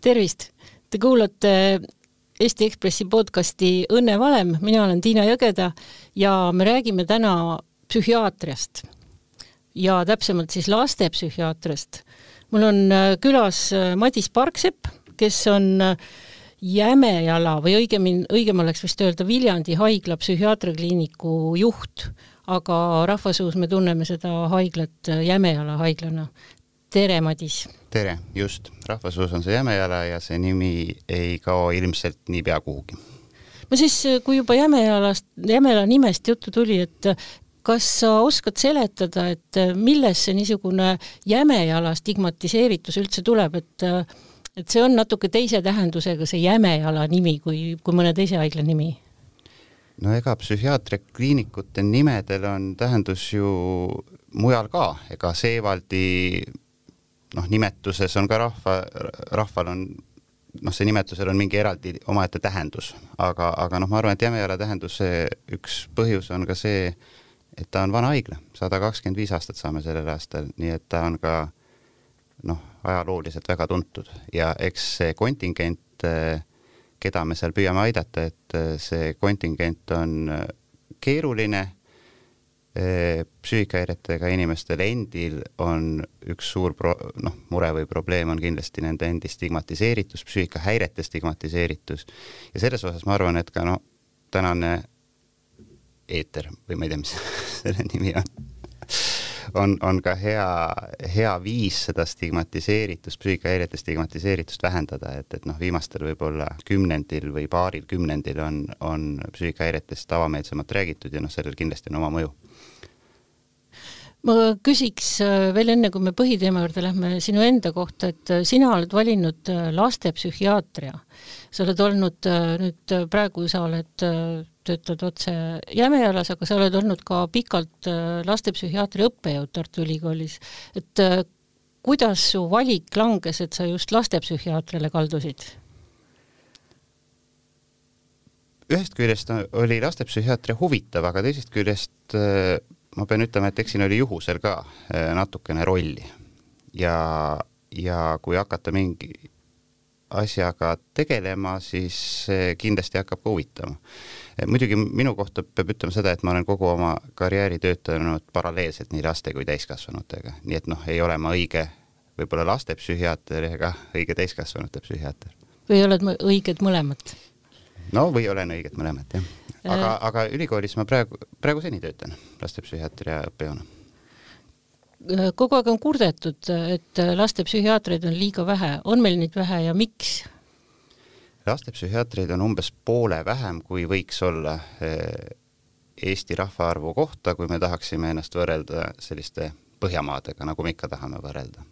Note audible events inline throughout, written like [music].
tervist! Te kuulate Eesti Ekspressi podcasti Õnne valem, mina olen Tiina Jõgeda ja me räägime täna psühhiaatriast ja täpsemalt siis lastepsühhiaatriast. mul on äh, külas äh, Madis Parksepp, kes on Jämejala või õigemini, õigem oleks vist öelda Viljandi haigla psühhiaatriakliiniku juht, aga rahvasuus me tunneme seda haiglat Jämejala haiglana tere, Madis! tere, just, rahvasuus on see Jämejala ja see nimi ei kao ilmselt niipea kuhugi. no siis, kui juba Jämejalast, Jämejala nimest juttu tuli, et kas sa oskad seletada, et millest see niisugune Jämejala stigmatiseeritus üldse tuleb, et et see on natuke teise tähendusega, see Jämejala nimi, kui, kui mõne teise haigla nimi? no ega psühhiaatriakliinikute nimedel on tähendus ju mujal ka, ega Seevaldi noh, nimetuses on ka rahva, rahval on noh, see nimetusel on mingi eraldi omaette tähendus, aga, aga noh, ma arvan, et Jämejala tähenduse üks põhjus on ka see, et ta on vana haigla, sada kakskümmend viis aastat saame sellel aastal, nii et ta on ka noh, ajalooliselt väga tuntud. Ja eks see kontingent, keda me seal püüame aidata, et see kontingent on keeruline psüühikahäiretega inimestel endil on üks suur pro-, noh, mure või probleem on kindlasti nende endi stigmatiseeritus, psüühikahäirete stigmatiseeritus. Ja selles osas ma arvan, et ka noh, tänane eeter või ma ei tea, mis [laughs] selle nimi on on, on ka hea, hea viis seda stigmatiseeritust, psüühikahäirete stigmatiseeritust vähendada, et, et noh, viimastel võib-olla kümnendil või paaril kümnendil on, on psüühikahäiretest avameelsemalt räägitud ja noh, sellel kindlasti on oma mõju ma küsiks äh, veel enne, kui me põhiteema juurde lähme, sinu enda kohta, et äh, sina oled valinud äh, lastepsühhiaatria. sa oled olnud nüüd praegu, sa oled, töötad otse Jämejalas, aga sa oled olnud ka pikalt lastepsühhiaatria õppejõud Tartu Ülikoolis. et kuidas su valik langes, et sa just lastepsühhiaatriale kaldusid? ühest küljest oli lastepsühhiaatria huvitav, aga teisest küljest ma pean ütlema, et eks siin oli juhusel ka äh, natukene rolli. ja, ja kui hakata mingi asjaga tegelema, siis kindlasti hakkab ka huvitama. Äh, muidugi minu kohta peab ütlema seda, et ma olen kogu oma karjääri töötanud paralleelselt nii laste kui täiskasvanutega, nii et noh, ei ole ma õige võib-olla lastepsühhiaater ega õige täiskasvanute psühhiaater. või oled õiged mõlemad? no või olen õiged mõlemad, jah aga, äh. aga ülikoolis ma praegu, praegu seni töötan lastepsühhiaatria õppejõuna. Äh, kogu aeg on kurdetud, et lastepsühhiaatreid on liiga vähe, on meil neid vähe ja miks? lastepsühhiaatreid on umbes poole vähem, kui võiks olla äh, Eesti rahvaarvu kohta, kui me tahaksime ennast võrrelda selliste Põhjamaadega, nagu me ikka tahame võrrelda.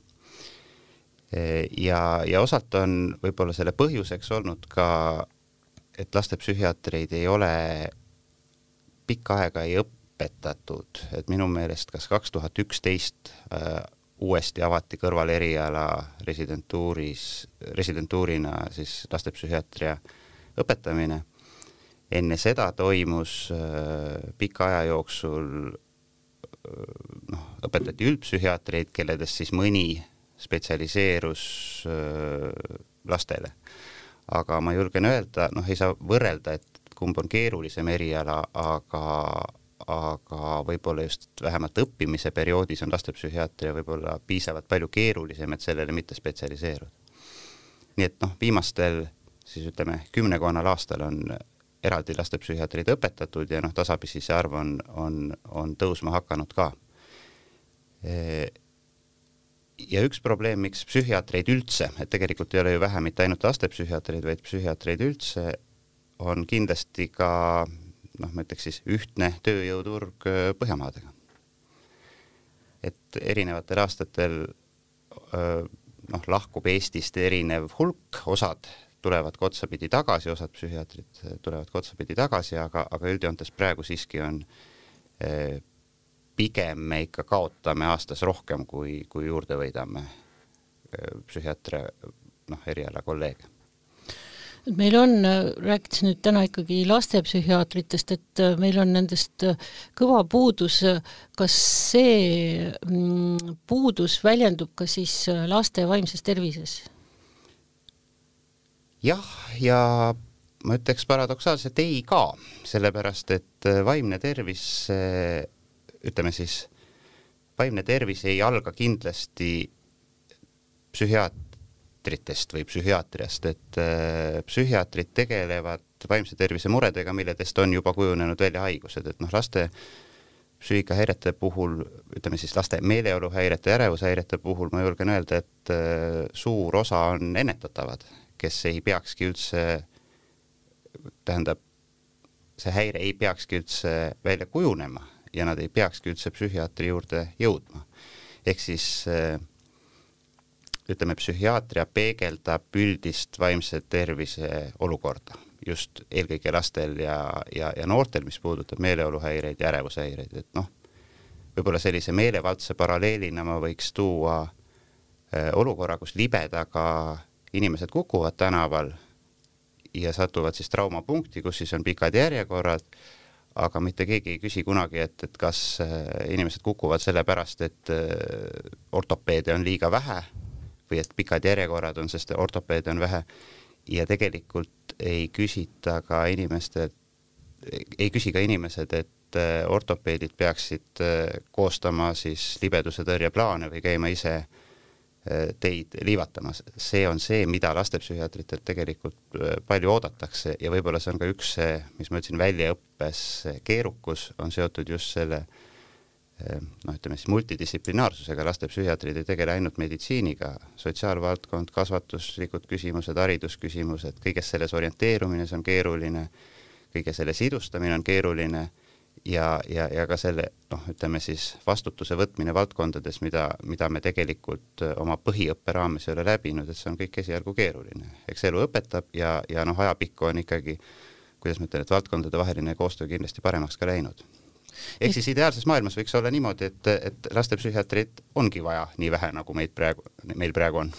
ja, ja osalt on võib-olla selle põhjuseks olnud ka et lastepsühhiaatreid ei ole pikka aega ei õpetatud, et minu meelest kas kaks tuhat üksteist äh, uuesti avati kõrvaleriala residentuuris, residentuurina siis lastepsühhiaatria õpetamine. enne seda toimus äh, pika aja jooksul äh, noh, õpetati üldpsühhiaatreid, kelledest siis mõni spetsialiseerus lastele aga ma julgen öelda, noh, ei saa võrrelda, et kumb on keerulisem eriala, aga aga võib-olla just vähemalt õppimise perioodis on lastepsühhiaatria võib-olla piisavalt palju keerulisem, et sellele mitte spetsialiseeruda. nii et noh, viimastel siis ütleme, kümnekonnal aastal on eraldi lastepsühhiaatreid õpetatud ja noh, tasapisi see arv on, on, on tõusma hakanud ka ja üks probleem, miks psühhiaatreid üldse, et tegelikult ei ole ju vähe mitte ainult lastepsühhiaatreid, vaid psühhiaatreid üldse, on kindlasti ka noh, ma ütleks siis ühtne tööjõuturg äh, Põhjamaadega. et erinevatel aastatel äh, noh, lahkub Eestist erinev hulk, osad tulevad ka otsapidi tagasi, osad psühhiaatrid tulevad ka otsapidi tagasi, aga, aga üldjoontes praegu siiski on äh, pigem me ikka kaotame aastas rohkem, kui, kui juurde võidame äh, psühhiaatria noh, eriala kolleege et meil on, rääkides nüüd täna ikkagi lastepsühhiaatritest, et äh, meil on nendest äh, kõva puudus, kas see mm, puudus väljendub ka siis laste vaimses tervises? jah, ja ma ütleks paradoksaalselt ei ka, sellepärast et vaimne tervis, ütleme siis, vaimne tervis ei alga kindlasti psühhiaatritest või psühhiaatriast, et äh, psühhiaatrid tegelevad vaimse tervise muredega, milledest on juba kujunenud välja haigused, et noh, laste psüühikahäirete puhul, ütleme siis laste meeleoluhäirete, ärevushäirete puhul ma julgen öelda, et äh, suur osa on ennetatavad, kes ei peakski üldse, tähendab, see häire ei peakski üldse välja kujunema ja nad ei peakski üldse psühhiaatri juurde jõudma. ehk siis äh, ütleme, psühhiaatria peegeldab üldist vaimse tervise olukorda just eelkõige lastel ja, ja, ja noortel, mis puudutab meeleoluhäireid ja ärevushäireid, et noh, võib-olla sellise meelevaldse paralleelina ma võiks tuua äh, olukorra, kus libedaga inimesed kukuvad tänaval ja satuvad siis traumapunkti, kus siis on pikad järjekorrad, aga mitte keegi ei küsi kunagi, et, et kas äh, inimesed kukuvad sellepärast, et äh, ortopeede on liiga vähe või et pikad järjekorrad on, sest ortopeede on vähe ja tegelikult ei küsita ka inimestelt, ei küsi ka inimesed, et äh, ortopeedid peaksid äh, koostama siis libeduse tõrjeplaane või käima ise äh, teid liivatamas. see on see, mida lastepsühhiaatritelt tegelikult palju oodatakse ja võib-olla see on ka üks mis ma ütlesin, väljaõppes keerukus on seotud just selle äh, noh, ütleme siis multidistsiplinaarsusega, lastepsühhiaatrid ei tegele ainult meditsiiniga, sotsiaalvaldkond, kasvatuslikud küsimused, haridusküsimused, kõiges selles orienteerumine, see on keeruline, kõige selle sidustamine on keeruline ja, ja, ja ka selle noh, ütleme siis vastutuse võtmine valdkondades, mida, mida me tegelikult äh, oma põhiõppe raames ei ole läbinud, et see on kõik esialgu keeruline. eks elu õpetab ja, ja noh, ajapikku on ikkagi, kuidas ma ütlen, et valdkondade vaheline koostöö kindlasti paremaks ka läinud ehk siis ideaalses maailmas võiks olla niimoodi, et, et lastepsühhiaatreid ongi vaja nii vähe, nagu meid praegu, meil praegu on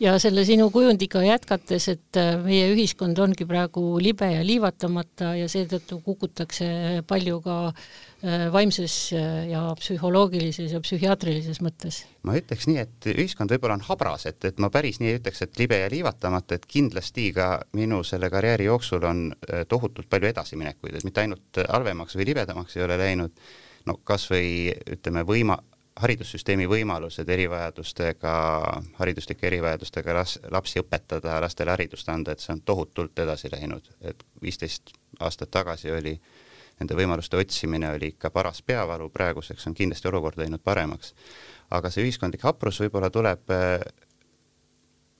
ja selle sinu kujundiga jätkates, et äh, meie ühiskond ongi praegu libe ja liivatamata ja seetõttu kukutakse palju ka äh, vaimses äh, ja psühholoogilises ja psühhiaatrilises mõttes. ma ütleks nii, et ühiskond võib-olla on habras, et, et ma päris nii ei ütleks, et libe ja liivatamata, et kindlasti ka minu selle karjääri jooksul on tohutult palju edasiminekuid, et mitte ainult halvemaks või libedamaks ei ole läinud, no kas või ütleme, võima-, haridussüsteemi võimalused erivajadustega, hariduslike erivajadustega las-, lapsi õpetada, lastele haridust anda, et see on tohutult edasi läinud, et viisteist aastat tagasi oli nende võimaluste otsimine oli ikka paras peavalu, praeguseks on kindlasti olukord läinud paremaks. aga see ühiskondlik haprus võib-olla tuleb äh,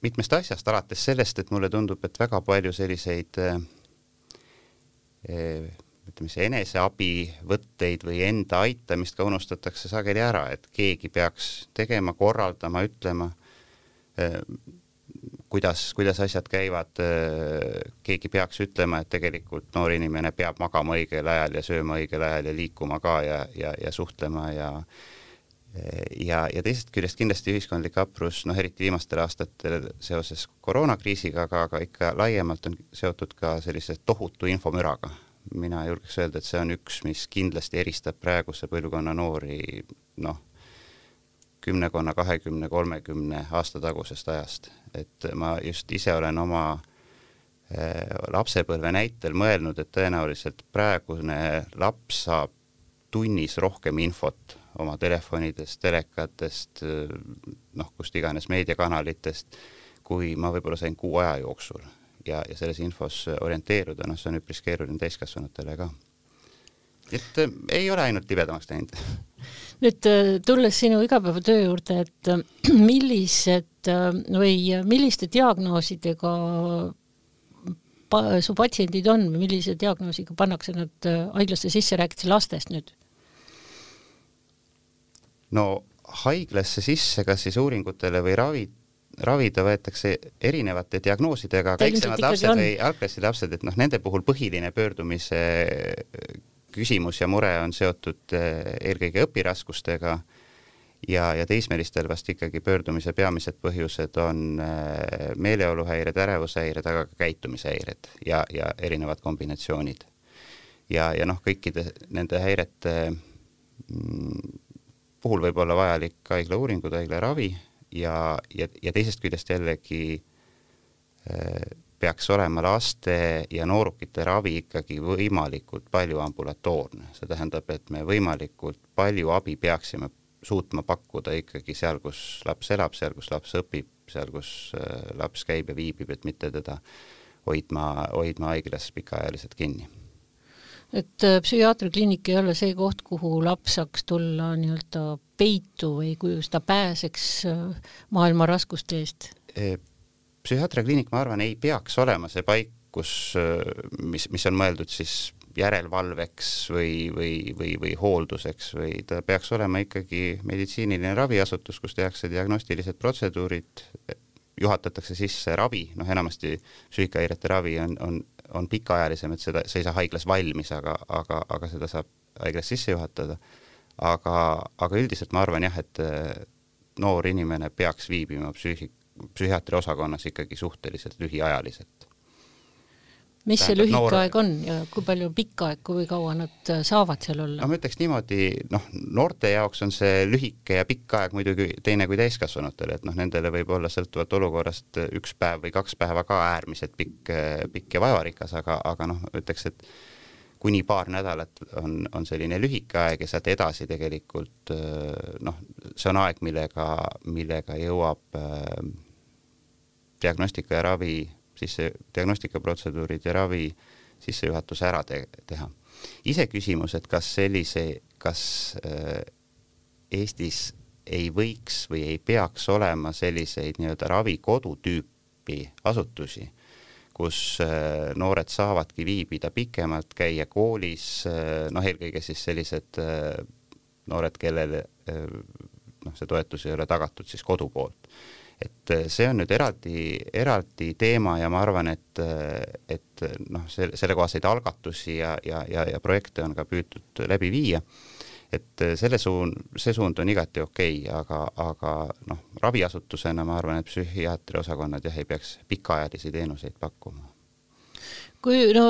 mitmest asjast, alates sellest, et mulle tundub, et väga palju selliseid äh, ütleme siis eneseabivõtteid või enda aitamist ka unustatakse sageli ära, et keegi peaks tegema, korraldama, ütlema, eh, kuidas, kuidas asjad käivad, eh, keegi peaks ütlema, et tegelikult noor inimene peab magama õigel ajal ja sööma õigel ajal ja liikuma ka ja, ja, ja suhtlema ja ja, ja teisest küljest kindlasti ühiskondlik haprus, noh eriti viimastel aastatel seoses koroonakriisiga, aga, aga ikka laiemalt on seotud ka sellise tohutu infomüraga mina julgeks öelda, et see on üks, mis kindlasti eristab praeguse põlvkonna noori noh, kümnekonna, kahekümne, kolmekümne aasta tagusest ajast, et ma just ise olen oma äh, lapsepõlve näitel mõelnud, et tõenäoliselt praegune laps saab tunnis rohkem infot oma telefonidest, telekatest, noh, kust iganes meediakanalitest, kui ma võib-olla sain kuu aja jooksul ja, ja selles infos orienteeruda, noh, see on üpris keeruline täiskasvanutele ka. et äh, ei ole ainult libedamaks läinud [laughs] nüüd äh, tulles sinu igapäevatöö juurde, et äh, [clears throat] millised äh, või milliste diagnoosidega pa, su patsiendid on millise diagnoosiga pannakse nad haiglasse sisse, räägid sa lastest nüüd? no haiglasse sisse, kas siis uuringutele või ravi, ravida võetakse erinevate diagnoosidega väiksemad lapsed on. või algklassi lapsed, et noh, nende puhul põhiline pöördumise küsimus ja mure on seotud eh, eelkõige õpiraskustega ja, ja teismelistel vast ikkagi pöördumise peamised põhjused on eh, meeleoluhäired, ärevushäired, aga ka käitumishäired ja, ja erinevad kombinatsioonid. ja, ja noh, kõikide nende häirete mm, puhul võib olla vajalik haiglauuringud, haiglaravi ja, ja, ja teisest küljest jällegi äh, peaks olema laste ja noorukite ravi ikkagi võimalikult palju ambulatoorne, see tähendab, et me võimalikult palju abi peaksime suutma pakkuda ikkagi seal, kus laps elab, seal, kus laps õpib, seal, kus äh, laps käib ja viibib, et mitte teda hoidma, hoidma haiglas pikaajaliselt kinni et äh, psühhiaatriakliinik ei ole see koht, kuhu laps saaks tulla nii-öelda peitu või kus ta pääseks äh, maailma raskuste eest? psühhiaatriakliinik, ma arvan, ei peaks olema see paik, kus, mis, mis on mõeldud siis järelevalveks või, või, või, või hoolduseks või ta peaks olema ikkagi meditsiiniline raviasutus, kus tehakse diagnostilised protseduurid, juhatatakse sisse ravi, noh enamasti psüühikahäirete ravi on, on, on pikaajalisem, et seda, see ei saa haiglas valmis, aga, aga, aga seda saab haiglas sisse juhatada. aga, aga üldiselt ma arvan jah, et noor inimene peaks viibima psüühi-, psühhiaatri osakonnas ikkagi suhteliselt lühiajaliselt. Mis see lühike noor... aeg on ja kui palju pikk aeg, kui kaua nad äh, saavad seal olla? no ma ütleks niimoodi, noh, noorte jaoks on see lühike ja pikk aeg muidugi teine kui täiskasvanutele, et noh, nendele võib olla sõltuvalt olukorrast üks päev või kaks päeva ka äärmiselt pikk, pikk ja vaevarikas, aga, aga noh, ütleks, et kuni paar nädalat on, on selline lühike aeg ja sealt edasi tegelikult noh, see on aeg, millega, millega jõuab äh, diagnostika ja ravi sisse, diagnostikaprotseduurid ja ravi sissejuhatus ära te teha. iseküsimus, et kas sellise, kas äh, Eestis ei võiks või ei peaks olema selliseid nii-öelda ravikodu tüüpi asutusi, kus äh, noored saavadki viibida pikemalt, käia koolis äh,, noh, eelkõige siis sellised äh, noored, kellel äh, noh, see toetus ei ole tagatud siis kodu poolt et äh, see on nüüd eraldi, eraldi teema ja ma arvan, et, äh, et noh, see, sellekohaseid algatusi ja, ja, ja, ja projekte on ka püütud läbi viia. et selle suund, see suund on igati okei okay,, aga, aga noh, raviasutusena ma arvan, et psühhiaatri osakonnad jah, ei peaks pikaajalisi teenuseid pakkuma. kui no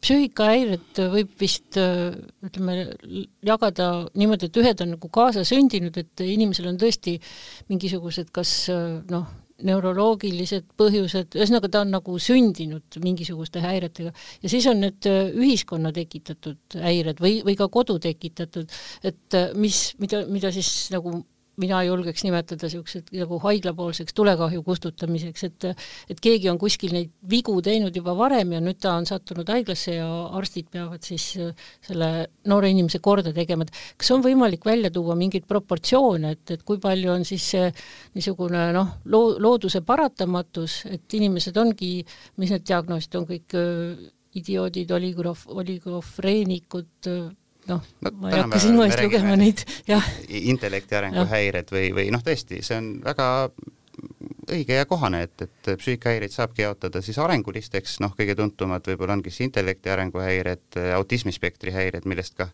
psüühikahäiret võib vist ütleme, jagada niimoodi, et ühed on nagu kaasasündinud, et inimesel on tõesti mingisugused kas noh, neuroloogilised põhjused, ühesõnaga ta on nagu sündinud mingisuguste häiretega. Ja siis on need ühiskonna tekitatud häired või, või ka kodu tekitatud, et mis, mida, mida siis nagu mina julgeks nimetada niisugused nagu haiglapoolseks tulekahju kustutamiseks, et et keegi on kuskil neid vigu teinud juba varem ja nüüd ta on sattunud haiglasse ja arstid peavad siis äh, selle noore inimese korda tegema, et kas on võimalik välja tuua mingeid proportsioone, et, et kui palju on siis see niisugune noh, loo-, looduse paratamatus, et inimesed ongi, mis need diagnoosid on kõik, äh, idioodid, oligrof-, oligofreenikud, noh no, ma ei hakka sinu eest lugema neid, jah. intellekti arenguhäired või, või noh, tõesti, see on väga õige ja kohane, et, et psüühikahäireid saabki jaotada siis arengulisteks, noh, kõige tuntumad võib-olla ongi siis intellekti arenguhäired, autismispektri häired, millest ka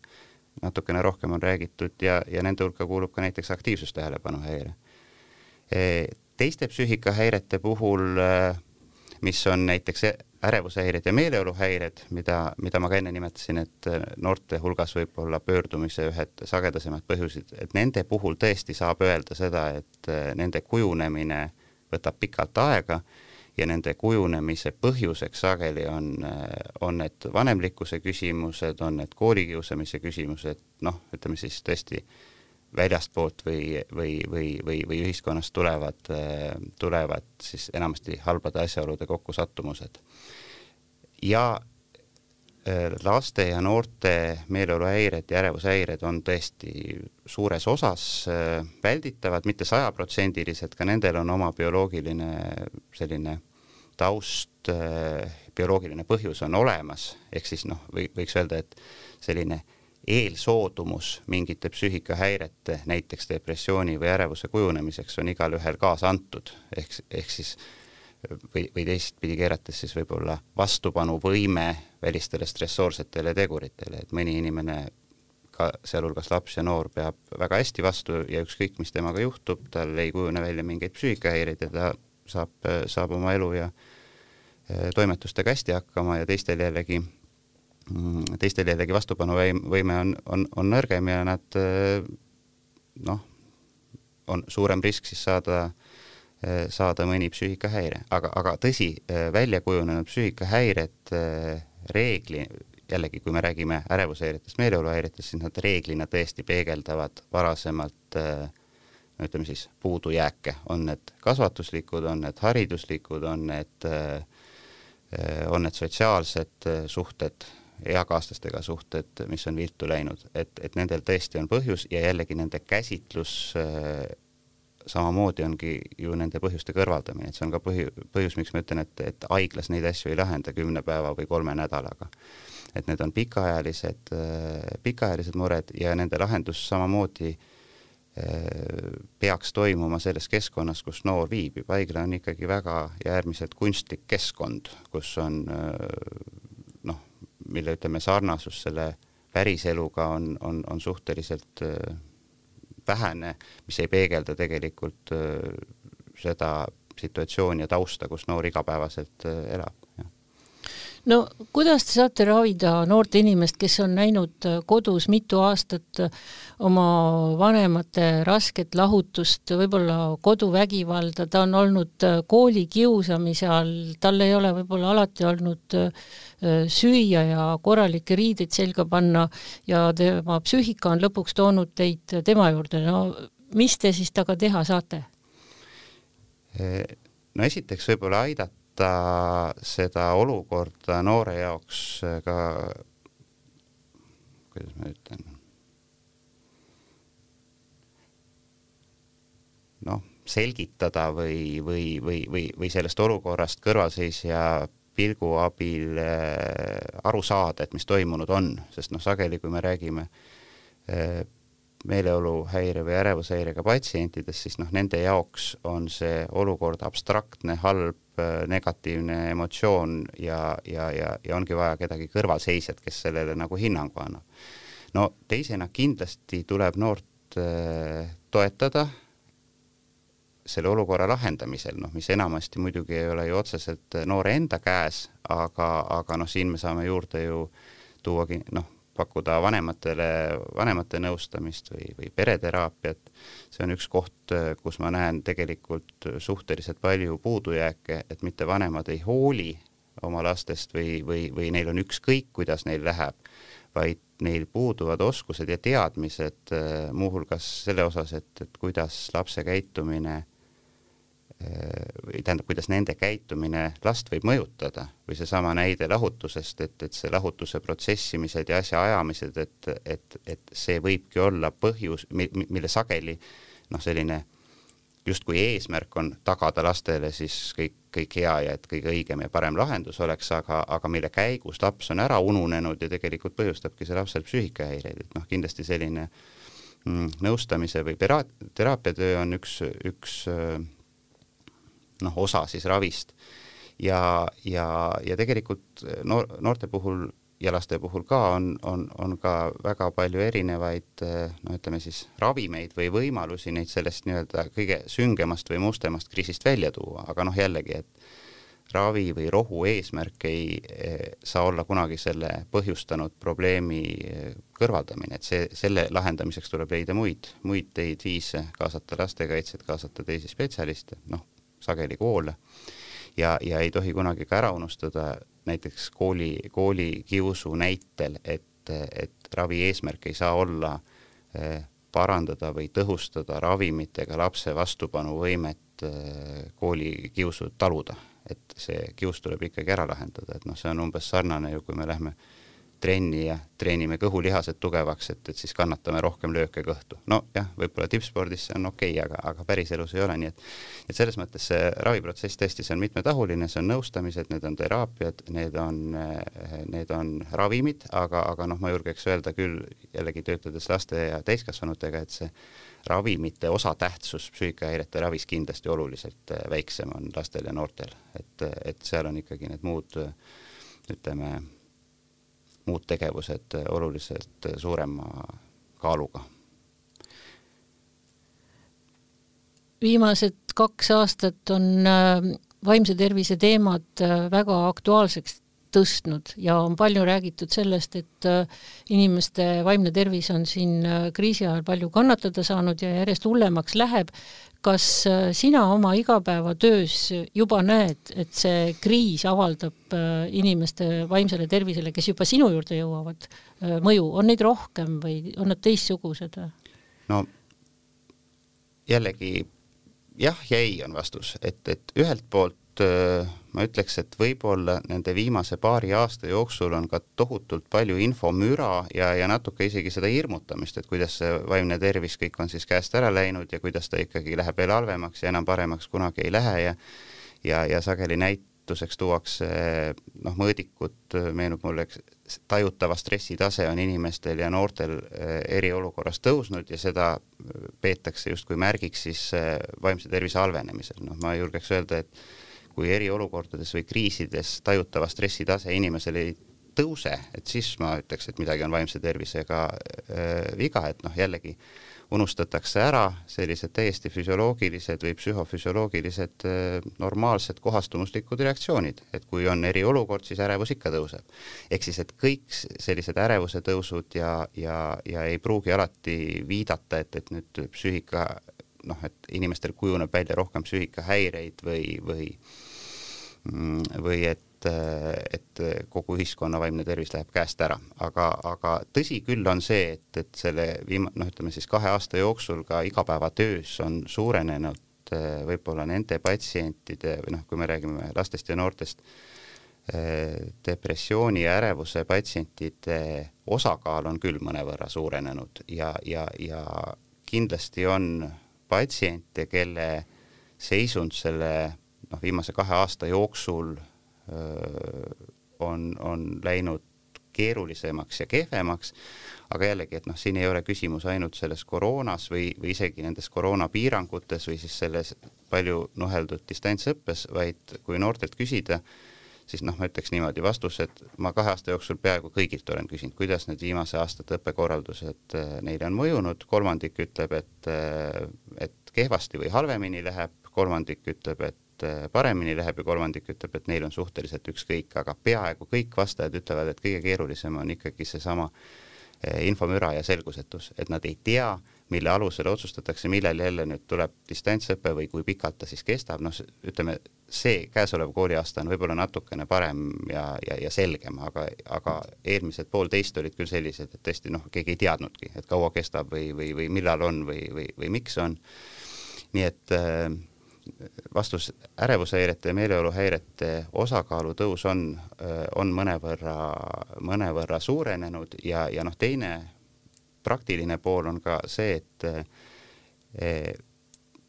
natukene rohkem on räägitud ja, ja nende hulka kuulub ka näiteks aktiivsustähelepanu häire. E, teiste psüühikahäirete puhul, mis on näiteks ärevushäired ja meeleoluhäired, mida, mida ma ka enne nimetasin, et äh, noorte hulgas võib olla pöördumise ühed sagedasemad põhjused, et nende puhul tõesti saab öelda seda, et äh, nende kujunemine võtab pikalt aega ja nende kujunemise põhjuseks sageli on, äh, on need vanemlikkuse küsimused, on need koolikiusamise küsimused, noh, ütleme siis tõesti väljastpoolt või, või, või, või, või ühiskonnast tulevad, tulevad siis enamasti halbade asjaolude kokkusattumused. Ja äh, laste ja noorte meeleoluhäired ja ärevushäired on tõesti suures osas äh, välditavad, mitte sajaprotsendiliselt, ka nendel on oma bioloogiline selline taust, äh, bioloogiline põhjus on olemas, ehk siis noh, või võiks öelda, et selline eelsoodumus mingite psüühikahäirete, näiteks depressiooni või ärevuse kujunemiseks on igalühel kaasa antud, ehk, ehk siis või, või teistpidi keerates siis võib-olla vastupanuvõime välistele stressoorsetele teguritele, et mõni inimene ka sealhulgas laps ja noor peab väga hästi vastu ja ükskõik, mis temaga juhtub, tal ei kujune välja mingeid psüühikahäireid ja ta saab, saab oma elu ja toimetustega hästi hakkama ja teistel jällegi, teistel jällegi vastupanuvõime on, on, on nõrgem ja nad noh, on suurem risk siis saada saada mõni psüühikahäire, aga, aga tõsi, välja kujunenud psüühikahäired reegli, jällegi, kui me räägime ärevushäiretest, meeleoluhäiretest, siis nad reeglina tõesti peegeldavad varasemalt no ütleme siis puudujääke, on need kasvatuslikud, on need hariduslikud, on need, on need sotsiaalsed suhted eakaaslastega suhted, mis on viltu läinud, et, et nendel tõesti on põhjus ja jällegi nende käsitlus äh, samamoodi ongi ju nende põhjuste kõrvaldamine, et see on ka põhi, põhjus, miks ma ütlen, et, et haiglas neid asju ei lahenda kümne päeva või kolme nädalaga. et need on pikaajalised, äh, pikaajalised mured ja nende lahendus samamoodi äh, peaks toimuma selles keskkonnas, kus noor viibib, haigla on ikkagi väga ja äärmiselt kunstlik keskkond, kus on mille ütleme, sarnasus selle päriseluga on, on, on suhteliselt äh, vähene, mis ei peegelda tegelikult äh, seda situatsiooni ja tausta, kus noor igapäevaselt äh, elab no kuidas te saate ravida noort inimest, kes on näinud äh, kodus mitu aastat äh, oma vanemate rasket lahutust, võib-olla koduvägivalda, ta on olnud äh, koolikiusamise all, tal ei ole võib-olla alati olnud süüa ja korralikke riideid selga panna ja tema psüühika on lõpuks toonud teid tema juurde, no mis te siis temaga teha saate? no esiteks võib-olla aidata vaadata seda olukorda noore jaoks ka, kuidas ma ütlen, noh, selgitada või, või, või, või, või sellest olukorrast kõrvalseisja pilgu abil äh, aru saada, et mis toimunud on, sest noh, sageli kui me räägime äh, meeleoluhäire või ärevushäirega patsientidest, siis noh, nende jaoks on see olukord abstraktne, halb, negatiivne emotsioon ja, ja, ja, ja ongi vaja kedagi kõrvalseisjat, kes sellele nagu hinnangu annab. no teisena kindlasti tuleb noort äh, toetada selle olukorra lahendamisel, noh, mis enamasti muidugi ei ole ju otseselt noore enda käes, aga, aga noh, siin me saame juurde ju tuuagi noh, pakkuda vanematele, vanemate nõustamist või, või pereteraapiat, see on üks koht, kus ma näen tegelikult suhteliselt palju puudujääke, et mitte vanemad ei hooli oma lastest või, või, või neil on ükskõik, kuidas neil läheb, vaid neil puuduvad oskused ja teadmised muuhulgas selle osas, et, et kuidas lapse käitumine või tähendab, kuidas nende käitumine last võib mõjutada või seesama näide lahutusest, et, et see lahutuse protsessimised ja asjaajamised, et, et, et see võibki olla põhjus, mille sageli noh, selline justkui eesmärk on tagada lastele siis kõik, kõik hea ja et kõige õigem ja parem lahendus oleks, aga, aga mille käigus laps on ära ununenud ja tegelikult põhjustabki see lapsel psüühikahäireid, et noh, kindlasti selline mm, nõustamise või teraapiatöö on üks, üks äh, noh, osa siis ravist. ja, ja, ja tegelikult noor, noorte puhul ja laste puhul ka on, on, on ka väga palju erinevaid no ütleme siis ravimeid või võimalusi neid sellest nii-öelda kõige süngemast või mustemast kriisist välja tuua, aga noh, jällegi, et ravi või rohu eesmärk ei e, saa olla kunagi selle põhjustanud probleemi e, kõrvaldamine, et see, selle lahendamiseks tuleb leida muid, muid teid, viise, kaasata lastekaitset, kaasata teisi spetsialiste, noh, sageli koole. Ja, ja ei tohi kunagi ka ära unustada näiteks kooli, koolikiusu näitel, et, et ravi eesmärk ei saa olla eh, parandada või tõhustada ravimitega lapse vastupanuvõimet eh, koolikiusu taluda, et see kius tuleb ikkagi ära lahendada, et noh, see on umbes sarnane ju, kui me lähme äh, trenni ja treenime kõhulihased tugevaks, et, et siis kannatame rohkem lööke kõhtu. nojah, võib-olla tippspordis see on okei okay,, aga, aga päriselus ei ole, nii et et selles mõttes see raviprotsess tõesti, see on mitmetahuline, see on nõustamised, need on teraapiad, need on, need on ravimid, aga, aga noh, ma julgeks öelda küll jällegi töötades laste ja täiskasvanutega, et see ravimite osatähtsus psüühikahäirete ravis kindlasti oluliselt väiksem on lastel ja noortel, et, et seal on ikkagi need muud ütleme, muud tegevused oluliselt suurema kaaluga. viimased kaks aastat on äh, vaimse tervise teemad äh, väga aktuaalseks tõstnud ja on palju räägitud sellest, et äh, inimeste vaimne tervis on siin kriisi ajal palju kannatada saanud ja järjest hullemaks läheb. Kas äh, sina oma igapäevatöös juba näed, et see kriis avaldab äh, inimeste vaimsele tervisele, kes juba sinu juurde jõuavad, äh, mõju, on neid rohkem või on nad teistsugused? no jällegi jah ja ei on vastus, et, et ühelt poolt ma ütleks, et võib-olla nende viimase paari aasta jooksul on ka tohutult palju infomüra ja, ja natuke isegi seda hirmutamist, et kuidas see vaimne tervis kõik on siis käest ära läinud ja kuidas ta ikkagi läheb veel halvemaks ja enam paremaks kunagi ei lähe ja ja, ja sageli näituseks tuuakse noh, mõõdikud, meenub mulle, tajutava stressitase on inimestel ja noortel eh, eriolukorras tõusnud ja seda peetakse justkui märgiks siis eh, vaimse tervise halvenemisel, noh ma julgeks öelda, et kui eriolukordades või kriisides tajutava stressitase inimesel ei tõuse, et siis ma ütleks, et midagi on vaimse tervisega äh, viga, et noh, jällegi unustatakse ära sellised täiesti füsioloogilised või psühhofüsioloogilised äh, normaalsed kohastumuslikud reaktsioonid, et kui on eriolukord, siis ärevus ikka tõuseb. ehk siis, et kõik sellised ärevuse tõusud ja, ja, ja ei pruugi alati viidata, et, et nüüd psüühika noh, et inimestel kujuneb välja rohkem psüühikahäireid või, või Mm, või et, et kogu ühiskonna vaimne tervis läheb käest ära, aga, aga tõsi küll on see, et, et selle viima-, noh, ütleme siis kahe aasta jooksul ka igapäevatöös on suurenenud võib-olla nende patsientide või noh, kui me räägime lastest ja noortest, depressiooni ja ärevuse patsientide osakaal on küll mõnevõrra suurenenud. Ja, ja, ja kindlasti on patsiente, kelle seisund selle noh, viimase kahe aasta jooksul öö, on, on läinud keerulisemaks ja kehvemaks, aga jällegi, et noh, siin ei ole küsimus ainult selles koroonas või, või isegi nendes koroonapiirangutes või siis selles palju nuheldud distantsõppes, vaid kui noortelt küsida, siis noh, ma ütleks niimoodi, vastused ma kahe aasta jooksul peaaegu kõigilt olen küsinud, kuidas need viimase aastate õppekorraldused neile on mõjunud, kolmandik ütleb, et, et kehvasti või halvemini läheb, kolmandik ütleb, et paremini läheb ja kolmandik ütleb, et neil on suhteliselt ükskõik, aga peaaegu kõik vastajad ütlevad, et kõige keerulisem on ikkagi seesama eh, infomüra ja selgusetus, et nad ei tea, mille alusel otsustatakse, millal jälle nüüd tuleb distantsõpe või kui pikalt ta siis kestab, noh, ütleme, see käesolev kooliaasta on võib-olla natukene parem ja, ja, ja selgem, aga, aga eelmised poolteist olid küll sellised, et tõesti noh, keegi ei teadnudki, et kaua kestab või, või, või millal on või, või, või miks on. nii et äh, vastus ärevushäirete ja meeleoluhäirete osakaalu tõus on, on mõnevõrra, mõnevõrra suurenenud ja, ja noh, teine praktiline pool on ka see, et e,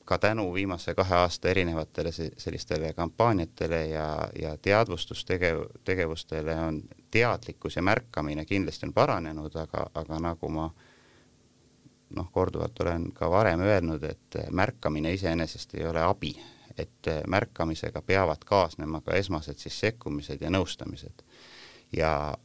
ka tänu viimase kahe aasta erinevatele sellistele kampaaniatele ja, ja teadvustustegev-, tegevustele on teadlikkus ja märkamine kindlasti on paranenud, aga, aga nagu ma äh, noh, korduvalt olen ka varem öelnud, et märkamine iseenesest ei ole abi, et märkamisega peavad kaasnema ka esmased siis sekkumised ja nõustamised. ja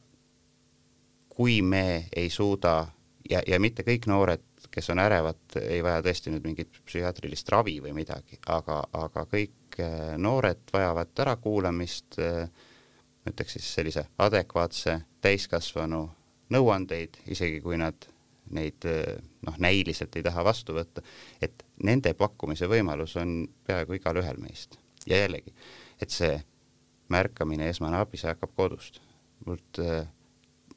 kui me ei suuda ja, ja mitte kõik noored, kes on ärevad, ei vaja tõesti nüüd mingit psühhiaatrilist ravi või midagi, aga, aga kõik eh, noored vajavad ärakuulamist, eh, ütleks siis sellise adekvaatse täiskasvanu nõuandeid, isegi kui nad neid noh, näiliselt ei taha vastu võtta, et nende pakkumise võimalus on peaaegu igalühel meist. ja jällegi, et see märkamine, esmane abi, see hakkab kodust. mult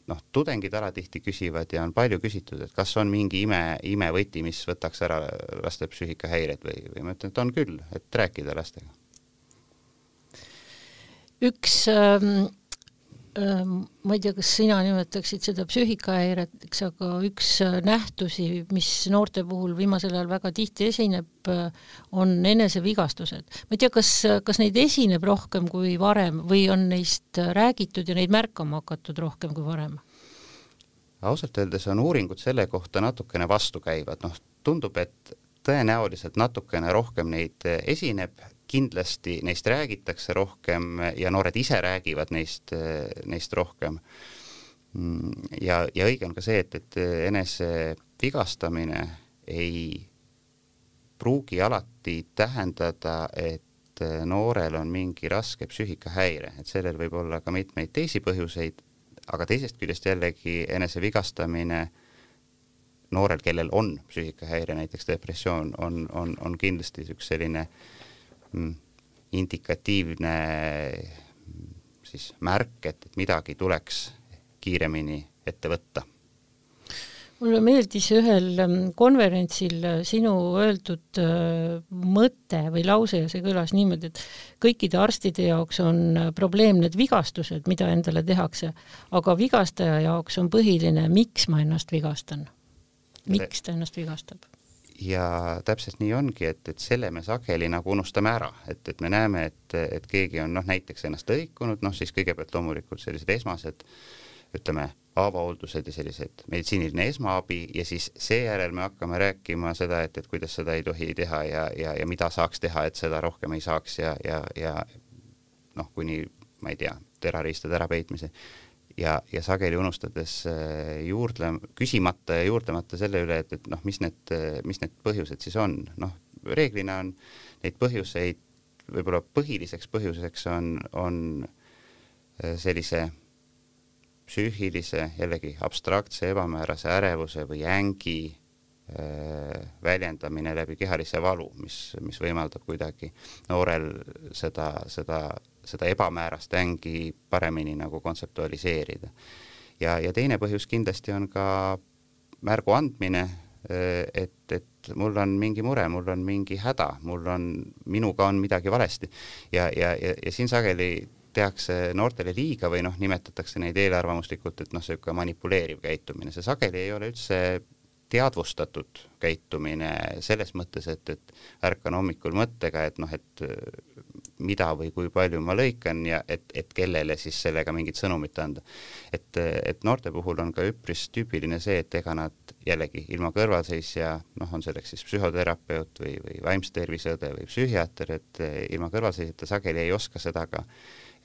noh, tudengid alatihti küsivad ja on palju küsitud, et kas on mingi ime, imevõti, mis võtaks ära laste psüühikahäired või, või ma ütlen, et on küll, et rääkida lastega. üks ähm ma ei tea, kas sina nimetaksid seda psüühikahäireteks, aga üks äh, nähtusi, mis noorte puhul viimasel ajal väga tihti esineb, on enesevigastused. ma ei tea, kas, kas neid esineb rohkem kui varem või on neist räägitud ja neid märkama hakatud rohkem kui varem? ausalt öeldes on uuringud selle kohta natukene vastukäivad, noh, tundub, et tõenäoliselt natukene rohkem neid esineb, kindlasti neist räägitakse rohkem ja noored ise räägivad neist, neist rohkem. ja, ja õige on ka see, et, et enese vigastamine ei pruugi alati tähendada, et noorel on mingi raske psüühikahäire, et sellel võib olla ka mitmeid teisi põhjuseid, aga teisest küljest jällegi enesevigastamine noorel, kellel on psüühikahäire, näiteks depressioon, on, on, on kindlasti üks selline mm, indikatiivne siis märk, et, et midagi tuleks kiiremini ette võtta mulle meeldis ühel ähm, konverentsil äh, sinu öeldud äh, mõte või lause ja see kõlas niimoodi, et kõikide arstide jaoks on äh, probleem need vigastused, mida endale tehakse, aga vigastaja jaoks on põhiline, miks ma ennast vigastan. miks ta ennast vigastab? Ja täpselt nii ongi, et, et selle me sageli nagu unustame ära, et, et me näeme, et, et keegi on noh, näiteks ennast lõikunud, noh siis kõigepealt loomulikult sellised esmased ütleme, avahooldused ja sellised meditsiiniline esmaabi ja siis seejärel me hakkame rääkima seda, et, et kuidas seda ei tohi teha ja, ja, ja mida saaks teha, et seda rohkem ei saaks ja, ja, ja noh, kuni ma ei tea, terroristide ärapeitmise ja, ja sageli unustades äh, juurdle, küsimata ja juurdlemata selle üle, et, et noh, mis need, mis need põhjused siis on, noh, reeglina on neid põhjuseid, võib-olla põhiliseks põhjuseks on, on äh, sellise psüühilise, jällegi abstraktse ebamäärase ärevuse või ängi äh, väljendamine läbi kehalise valu, mis, mis võimaldab kuidagi noorel seda, seda, seda ebamäärast ängi paremini nagu kontseptualiseerida. ja, ja teine põhjus kindlasti on ka märgu andmine, äh, et, et mul on mingi mure, mul on mingi häda, mul on, minuga on midagi valesti ja, ja, ja, ja siin sageli tehakse noortele liiga või noh, nimetatakse neid eelarvamuslikult, et noh, niisugune manipuleeriv käitumine, see sageli ei ole üldse teadvustatud käitumine selles mõttes, et, et ärkan hommikul mõttega, et noh, et mida või kui palju ma lõikan ja et, et kellele siis sellega mingit sõnumit anda. et, et noorte puhul on ka üpris tüüpiline see, et ega nad jällegi ilma kõrvalseisja, noh, on selleks siis psühhoterapeut või, või vaimse tervise õde või psühhiaater, et ilma kõrvalseisjata sageli ei oska seda ka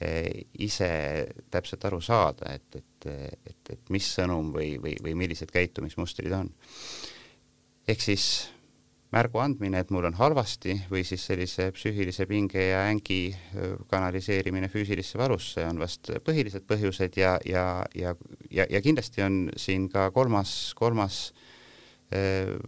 Eh, ise täpselt aru saada, et, et, et, et mis sõnum või, või, või millised käitumismustrid on. ehk siis märgu andmine, et mul on halvasti või siis sellise psüühilise pinge ja ängi kanaliseerimine füüsilisse valusse on vast põhilised põhjused ja, ja, ja, ja, ja kindlasti on siin ka kolmas, kolmas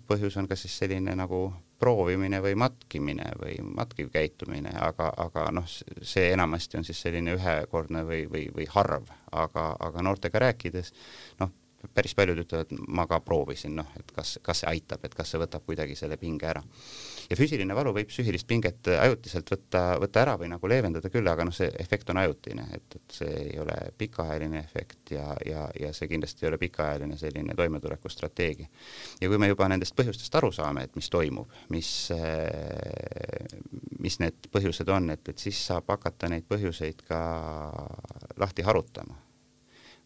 põhjus on ka siis selline nagu proovimine või matkimine või matkiv käitumine, aga, aga noh, see enamasti on siis selline ühekordne või, või, või harv, aga, aga noortega rääkides noh, päris paljud ütlevad, ma ka proovisin, noh, et kas, kas see aitab, et kas see võtab kuidagi selle pinge ära. ja füüsiline valu võib psüühilist pinget ajutiselt võtta, võtta ära või nagu leevendada küll, aga noh, see efekt on ajutine, et, et see ei ole pikaajaline efekt ja, ja, ja see kindlasti ei ole pikaajaline selline toimetulekustrateegia. ja kui me juba nendest põhjustest aru saame, et mis toimub, mis, mis need põhjused on, et, et siis saab hakata neid põhjuseid ka lahti harutama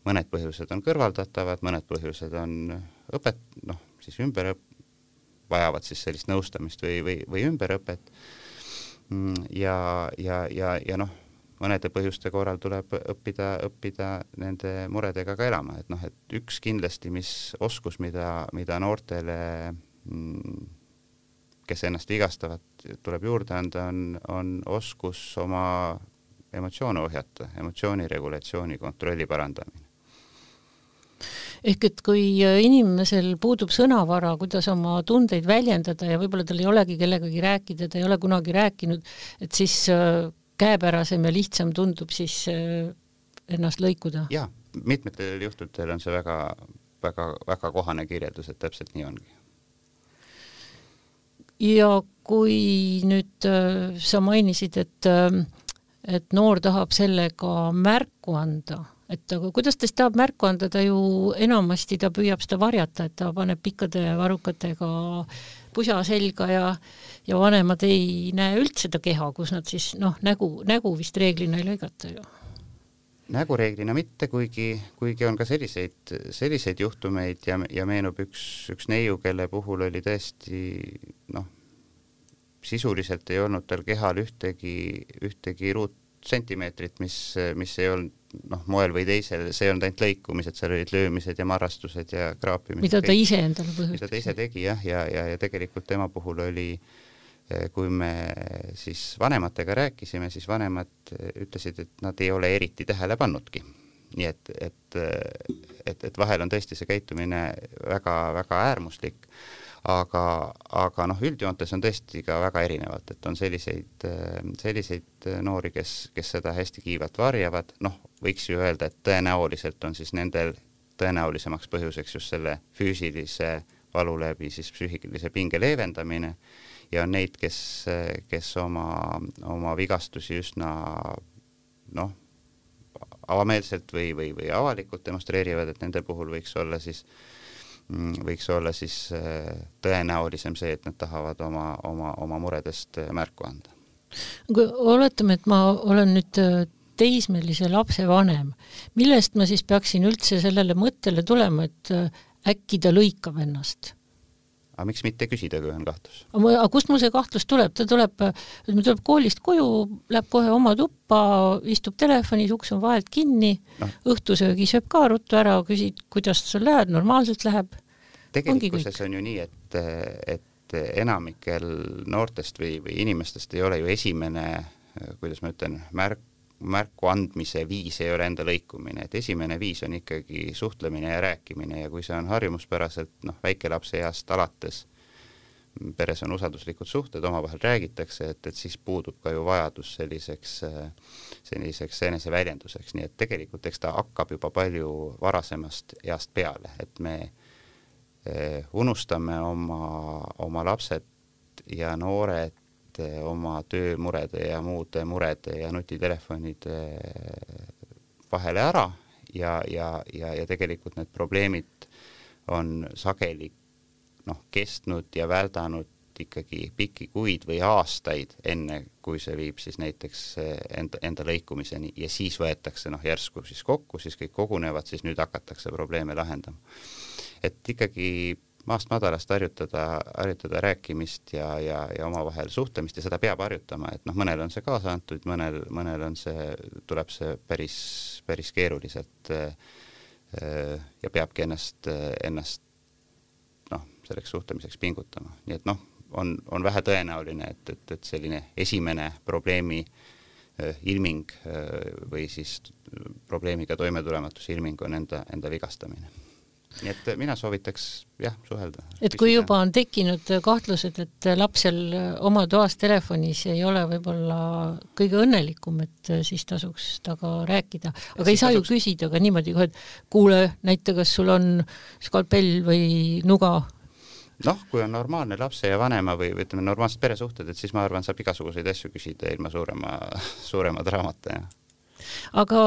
mõned põhjused on kõrvaldatavad, mõned põhjused on õpet-, noh, siis ümber õp-, vajavad siis sellist nõustamist või, või, või ümberõpet. Mm, ja, ja, ja, ja noh, mõnede põhjuste korral tuleb õppida, õppida nende muredega ka elama, et noh, et üks kindlasti, mis oskus, mida, mida noortele mm, kes ennast vigastavad, tuleb juurde anda, on, on oskus oma emotsioone ohjata, emotsiooni regulatsiooni kontrolli parandamine ehk et kui äh, inimesel puudub sõnavara, kuidas oma tundeid väljendada ja võib-olla tal ei olegi kellegagi rääkida, ta ei ole kunagi rääkinud, et siis äh, käepärasem ja lihtsam tundub siis äh, ennast lõikuda. jaa, mitmetel juhtudel on see väga, väga, väga kohane kirjeldus, et täpselt nii ongi. ja kui nüüd sa mainisid, et et noor tahab sellega märku anda et aga kuidas ta siis tahab märku anda, ta ju enamasti ta püüab seda varjata, et ta paneb pikkade varrukatega pusa selga ja ja vanemad ei näe üldse seda keha, kus nad siis noh, nägu, nägu vist reeglina ei lõigata ju. nägu reeglina mitte, kuigi, kuigi on ka selliseid, selliseid juhtumeid ja, ja meenub üks, üks neiu, kelle puhul oli tõesti noh, sisuliselt ei olnud tal kehal ühtegi, ühtegi ruutsentimeetrit, mis, mis ei olnud noh, moel või teisel, see ei olnud ainult lõikumised, seal olid löömised ja marrastused ja kraapimised. mida ta ise endale põhjustas. mida ta ise tegi jah, ja, ja, ja, ja tegelikult tema puhul oli, eh, kui me siis vanematega rääkisime, siis vanemad eh, ütlesid, et nad ei ole eriti tähele pannudki. nii et, et, eh, et, et vahel on tõesti see käitumine väga-väga äärmuslik, aga, aga noh, üldjoontes on tõesti ka väga erinevalt, et on selliseid, selliseid noori, kes, kes seda hästi kiivalt varjavad, noh, võiks ju öelda, et tõenäoliselt on siis nendel tõenäolisemaks põhjuseks just selle füüsilise valu läbi siis psüühilise pinge leevendamine ja on neid, kes, kes oma, oma vigastusi üsna noh, avameelselt või, või, või avalikult demonstreerivad, et nende puhul võiks olla siis, mm, võiks olla siis äh, tõenäolisem see, et nad tahavad oma, oma, oma muredest märku anda. kui oletame, et ma olen nüüd äh, teismelise lapse vanem, millest ma siis peaksin üldse sellele mõttele tulema, et äkki ta lõikab ennast? aga miks mitte küsida, kui on kahtlus? aga kust mul see kahtlus tuleb, ta tuleb, ütleme, tuleb koolist koju, läheb kohe oma tuppa, istub telefonis, uks on vahelt kinni no., õhtusöögi sööb ka ruttu ära, küsid, kuidas sul läheb, normaalselt läheb. tegelikkuses on ju nii, et, et enamikel noortest või, või inimestest ei ole ju esimene, kuidas ma ütlen, märk märku andmise viis ei ole enda lõikumine, et esimene viis on ikkagi suhtlemine ja rääkimine ja kui see on harjumuspäraselt noh, väikelapse east alates, peres on usalduslikud suhted, omavahel räägitakse, et, et siis puudub ka ju vajadus selliseks, selliseks eneseväljenduseks, nii et tegelikult eks ta hakkab juba palju varasemast east peale, et me eh, unustame oma, oma lapsed ja noored et oma töömurede ja muude murede ja nutitelefonide vahele ära ja, ja, ja, ja tegelikult need probleemid on sageli noh, kestnud ja väldanud ikkagi pikki kuid või aastaid, enne kui see viib siis näiteks enda, enda lõikumiseni ja siis võetakse noh, järsku siis kokku, siis kõik kogunevad, siis nüüd hakatakse probleeme lahendama. et ikkagi maast madalast harjutada, harjutada rääkimist ja, ja, ja omavahel suhtlemist ja seda peab harjutama, et noh, mõnel on see kaasa antud, mõnel, mõnel on see, tuleb see päris, päris keeruliselt äh, ja peabki ennast, ennast noh, selleks suhtlemiseks pingutama, nii et noh, on, on vähetõenäoline, et, et, et selline esimene probleemi äh, ilming äh, või siis probleemiga toimetulematuse ilming on enda, enda vigastamine nii et mina soovitaks jah, suhelda. et kui juba on tekkinud kahtlused, et lapsel oma toas telefonis ei ole võib-olla kõige õnnelikum, et siis tasuks temaga rääkida, aga ei saa tasuks... ju küsida ka niimoodi kohe, et kuule, näita, kas sul on skalpell või nuga. Noh, kui on normaalne lapse ja vanema või, või ütleme, normaalsed peresuhted, et siis ma arvan, saab igasuguseid asju küsida ilma suurema, [laughs] suurema draamata ja aga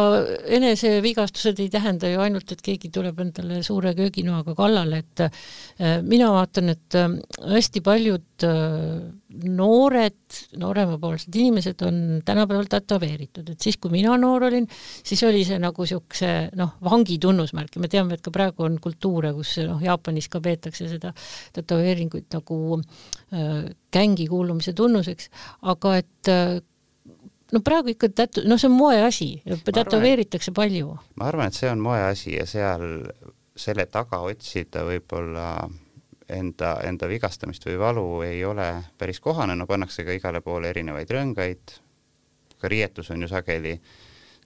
enesevigastused ei tähenda ju ainult, et keegi tuleb endale suure kööginoaga kallale, et äh, mina vaatan, et äh, hästi paljud äh, noored, nooremapoolsed inimesed on tänapäeval tätoveeritud, et siis, kui mina noor olin, siis oli see nagu niisuguse noh, vangi tunnusmärk. Ja me teame, et ka praegu on kultuure, kus noh, Jaapanis ka peetakse seda tätoveeringuid nagu äh, gängi kuulumise tunnuseks, aga et äh, no praegu ikka tätu-, noh, see on moeasi, tätoveeritakse palju. ma arvan, et see on moeasi ja seal selle taga otsida võib-olla enda, enda vigastamist või valu ei ole päris kohane, no pannakse ka igale poole erinevaid rõngaid, ka riietus on ju sageli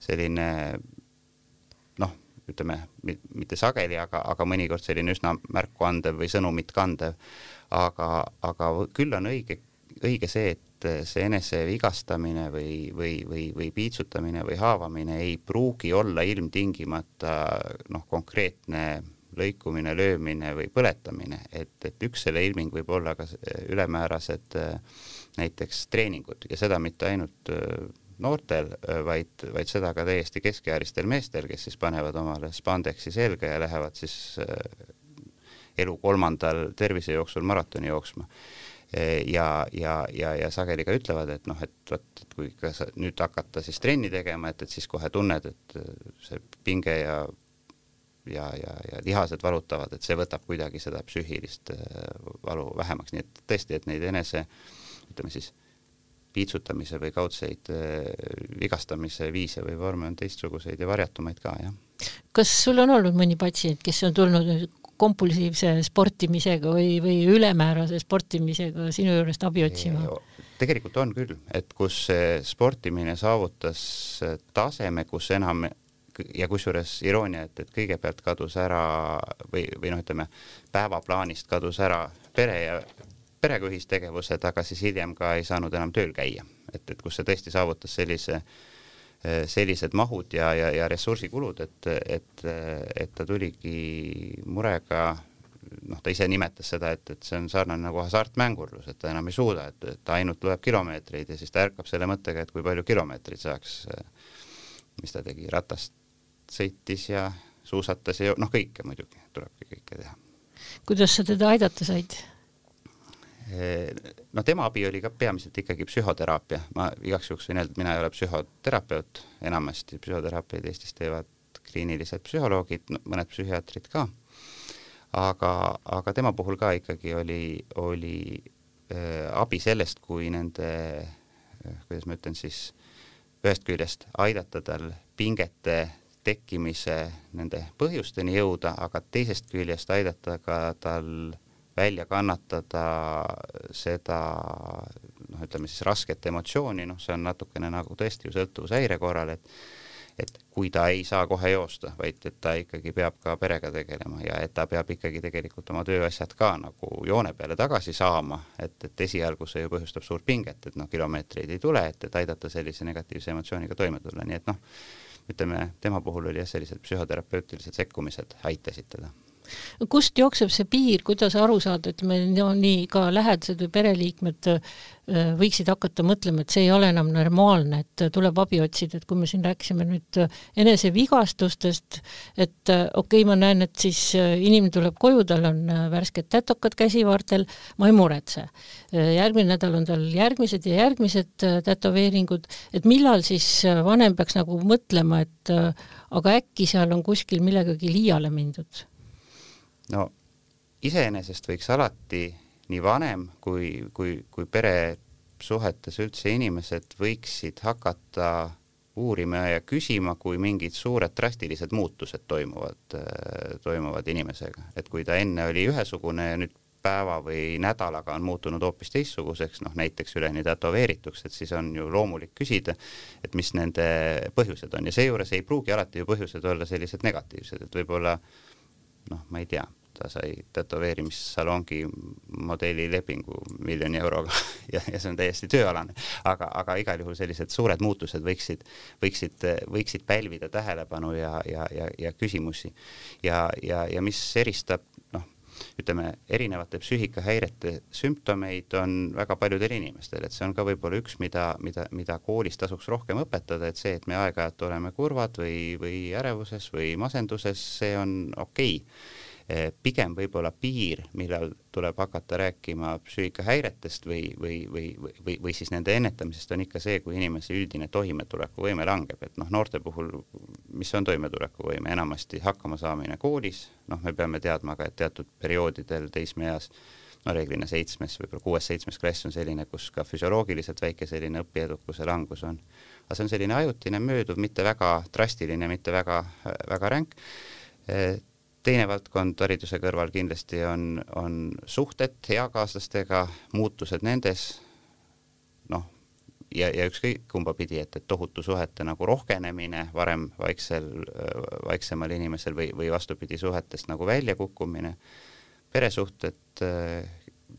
selline noh, ütleme mitte sageli, aga, aga mõnikord selline üsna märkuandev või sõnumit kandev, aga, aga küll on õige, õige see, et et see enese vigastamine või, või, või, või piitsutamine või haavamine ei pruugi olla ilmtingimata noh, konkreetne lõikumine, löömine või põletamine, et, et üks selle ilming võib olla ka ülemäärased näiteks treeningud. Ja seda mitte ainult noortel, vaid, vaid seda ka täiesti keskealistel meestel, kes siis panevad omale spandeksi selga ja lähevad siis elu kolmandal tervisejooksul maratoni jooksma ja, ja, ja, ja sageli ka ütlevad, et noh, et vot, et kui ka sa nüüd hakata siis trenni tegema, et, et siis kohe tunned, et see pinge ja ja, ja, ja lihased valutavad, et see võtab kuidagi seda psüühilist äh, valu vähemaks, nii et tõesti, et neid enese ütleme siis piitsutamise või kaudseid äh, vigastamise viise või vorme on teistsuguseid ja varjatumaid ka, jah. kas sul on olnud mõni patsient, kes on tulnud kompulsiivse sportimisega või, või ülemäärase sportimisega sinu juurest abi otsima? tegelikult on küll, et kus sportimine saavutas taseme, kus enam ja kusjuures iroonia, et, et kõigepealt kadus ära või, või noh, ütleme päevaplaanist kadus ära pere ja perega ühistegevused, aga siis hiljem ka ei saanud enam tööl käia, et, et kus see tõesti saavutas sellise sellised mahud ja, ja, ja ressursikulud, et, et, et ta tuligi murega noh, ta ise nimetas seda, et, et see on sarnane nagu hasartmängurlus, et ta enam ei suuda, et, et ta ainult loeb kilomeetreid ja siis ta ärkab selle mõttega, et kui palju kilomeetreid saaks, mis ta tegi, ratast sõitis ja suusatas ja noh, kõike muidugi, tulebki kõike teha. kuidas sa teda aidata said? No tema abi oli ka peamiselt ikkagi psühhoteraapia, ma igaks juhuks võin öelda, et mina ei ole psühhoterapeut, enamasti. Psühhoteraapiaid Eestis teevad kliinilised psühholoogid, mõned psühhiaatrid ka. Aga, aga tema puhul ka ikkagi oli, oli äh, abi sellest, kui nende äh,, kuidas ma ütlen siis, ühest küljest aidata tal pingete tekkimise nende põhjusteni jõuda, aga teisest küljest aidata ka tal välja kannatada seda noh, ütleme siis rasket emotsiooni, noh, see on natukene nagu tõesti ju sõltuvushäire korral, et et kui ta ei saa kohe joosta, vaid et ta ikkagi peab ka perega tegelema ja et ta peab ikkagi tegelikult oma tööasjad ka nagu joone peale tagasi saama, et, et esialgu see ju põhjustab suurt pinget, et noh, kilomeetreid ei tule, et, et aidata sellise negatiivse emotsiooniga toime tulla, nii et noh, ütleme tema puhul oli jah, sellised psühhoterapeutilised sekkumised aitasid teda kust jookseb see piir, kuidas aru saada, et me no nii ka lähedased või pereliikmed äh, võiksid hakata mõtlema, et see ei ole enam normaalne, et tuleb abi otsida, et kui me siin rääkisime nüüd enesevigastustest, et äh, okei okay,, ma näen, et siis äh, inimene tuleb koju, tal on värsked tätokad käsivartel, ma ei muretse. järgmine nädal on tal järgmised ja järgmised tätoveeringud, et millal siis vanem peaks nagu mõtlema, et aga äkki seal on kuskil millegagi liiale mindud no iseenesest võiks alati nii vanem kui, kui, kui peresuhetes üldse inimesed võiksid hakata uurima ja küsima, kui mingid suured drastilised muutused toimuvad, toimuvad inimesega, et kui ta enne oli ühesugune ja nüüd päeva või nädalaga on muutunud hoopis teistsuguseks, noh näiteks üleni tätoveerituks, et siis on ju loomulik küsida, et mis nende põhjused on. Ja seejuures ei pruugi alati ju põhjused olla sellised negatiivsed, et võib-olla noh, ma ei tea, ta sai tätoveerimissalongi modellilepingu miljoni euroga [laughs] ja, ja see on täiesti tööalane, aga, aga igal juhul sellised suured muutused võiksid, võiksid, võiksid pälvida tähelepanu ja, ja, ja, ja küsimusi. ja, ja, ja mis eristab ütleme, erinevate psüühikahäirete sümptomeid on väga paljudel inimestel, et see on ka võib-olla üks, mida, mida, mida koolis tasuks rohkem õpetada, et see, et me aeg-ajalt oleme kurvad või, või ärevuses või masenduses, see on okei. okay pigem võib-olla piir, millal tuleb hakata rääkima psüühikahäiretest või, või, või, või, või siis nende ennetamisest, on ikka see, kui inimese üldine toimetulekuvõime langeb, et noh, noorte puhul, mis on toimetulekuvõime, enamasti hakkamasaamine koolis, noh, me peame teadma ka, et teatud perioodidel teismeeas no reeglina seitsmes, võib-olla kuues-seitsmes klass on selline, kus ka füsioloogiliselt väike selline õpiedukuse langus on. aga see on selline ajutine, mööduv, mitte väga drastiline, mitte väga, väga ränk. Eh, teine valdkond hariduse kõrval kindlasti on, on suhted eakaaslastega, muutused nendes, noh, ja, ja ükskõik kumba pidi, et, et tohutu suhete nagu rohkenemine varem vaiksel, vaiksemal inimesel või, või vastupidi, suhetest nagu väljakukkumine, peresuhted,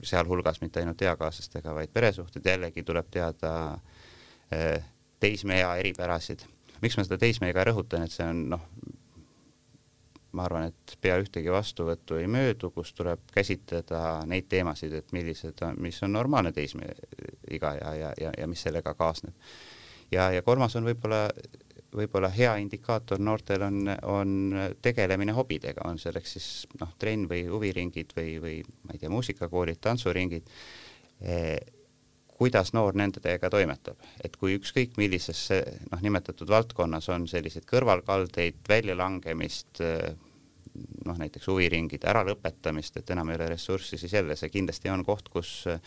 sealhulgas mitte ainult eakaaslastega, vaid peresuhted, jällegi tuleb teada teismeea eripärasid. miks ma seda teismeega rõhutan, et see on noh, ma arvan, et pea ühtegi vastuvõttu ei möödu, kus tuleb käsitleda neid teemasid, et millised mis on normaalne teismeiga ja, ja, ja, ja mis sellega kaasneb. ja, ja kolmas on võib-olla, võib-olla hea indikaator noortel on, on tegelemine hobidega, on selleks siis noh, trenn või huviringid või, või ma ei tea, muusikakoolid, tantsuringid eh, kuidas noor nendega toimetab, et kui ükskõik millises noh, nimetatud valdkonnas on selliseid kõrvalkaldeid, väljalangemist, noh, näiteks huviringide äralõpetamist, et enam ei ole ressurssi, siis jälle see kindlasti on koht, kus eh,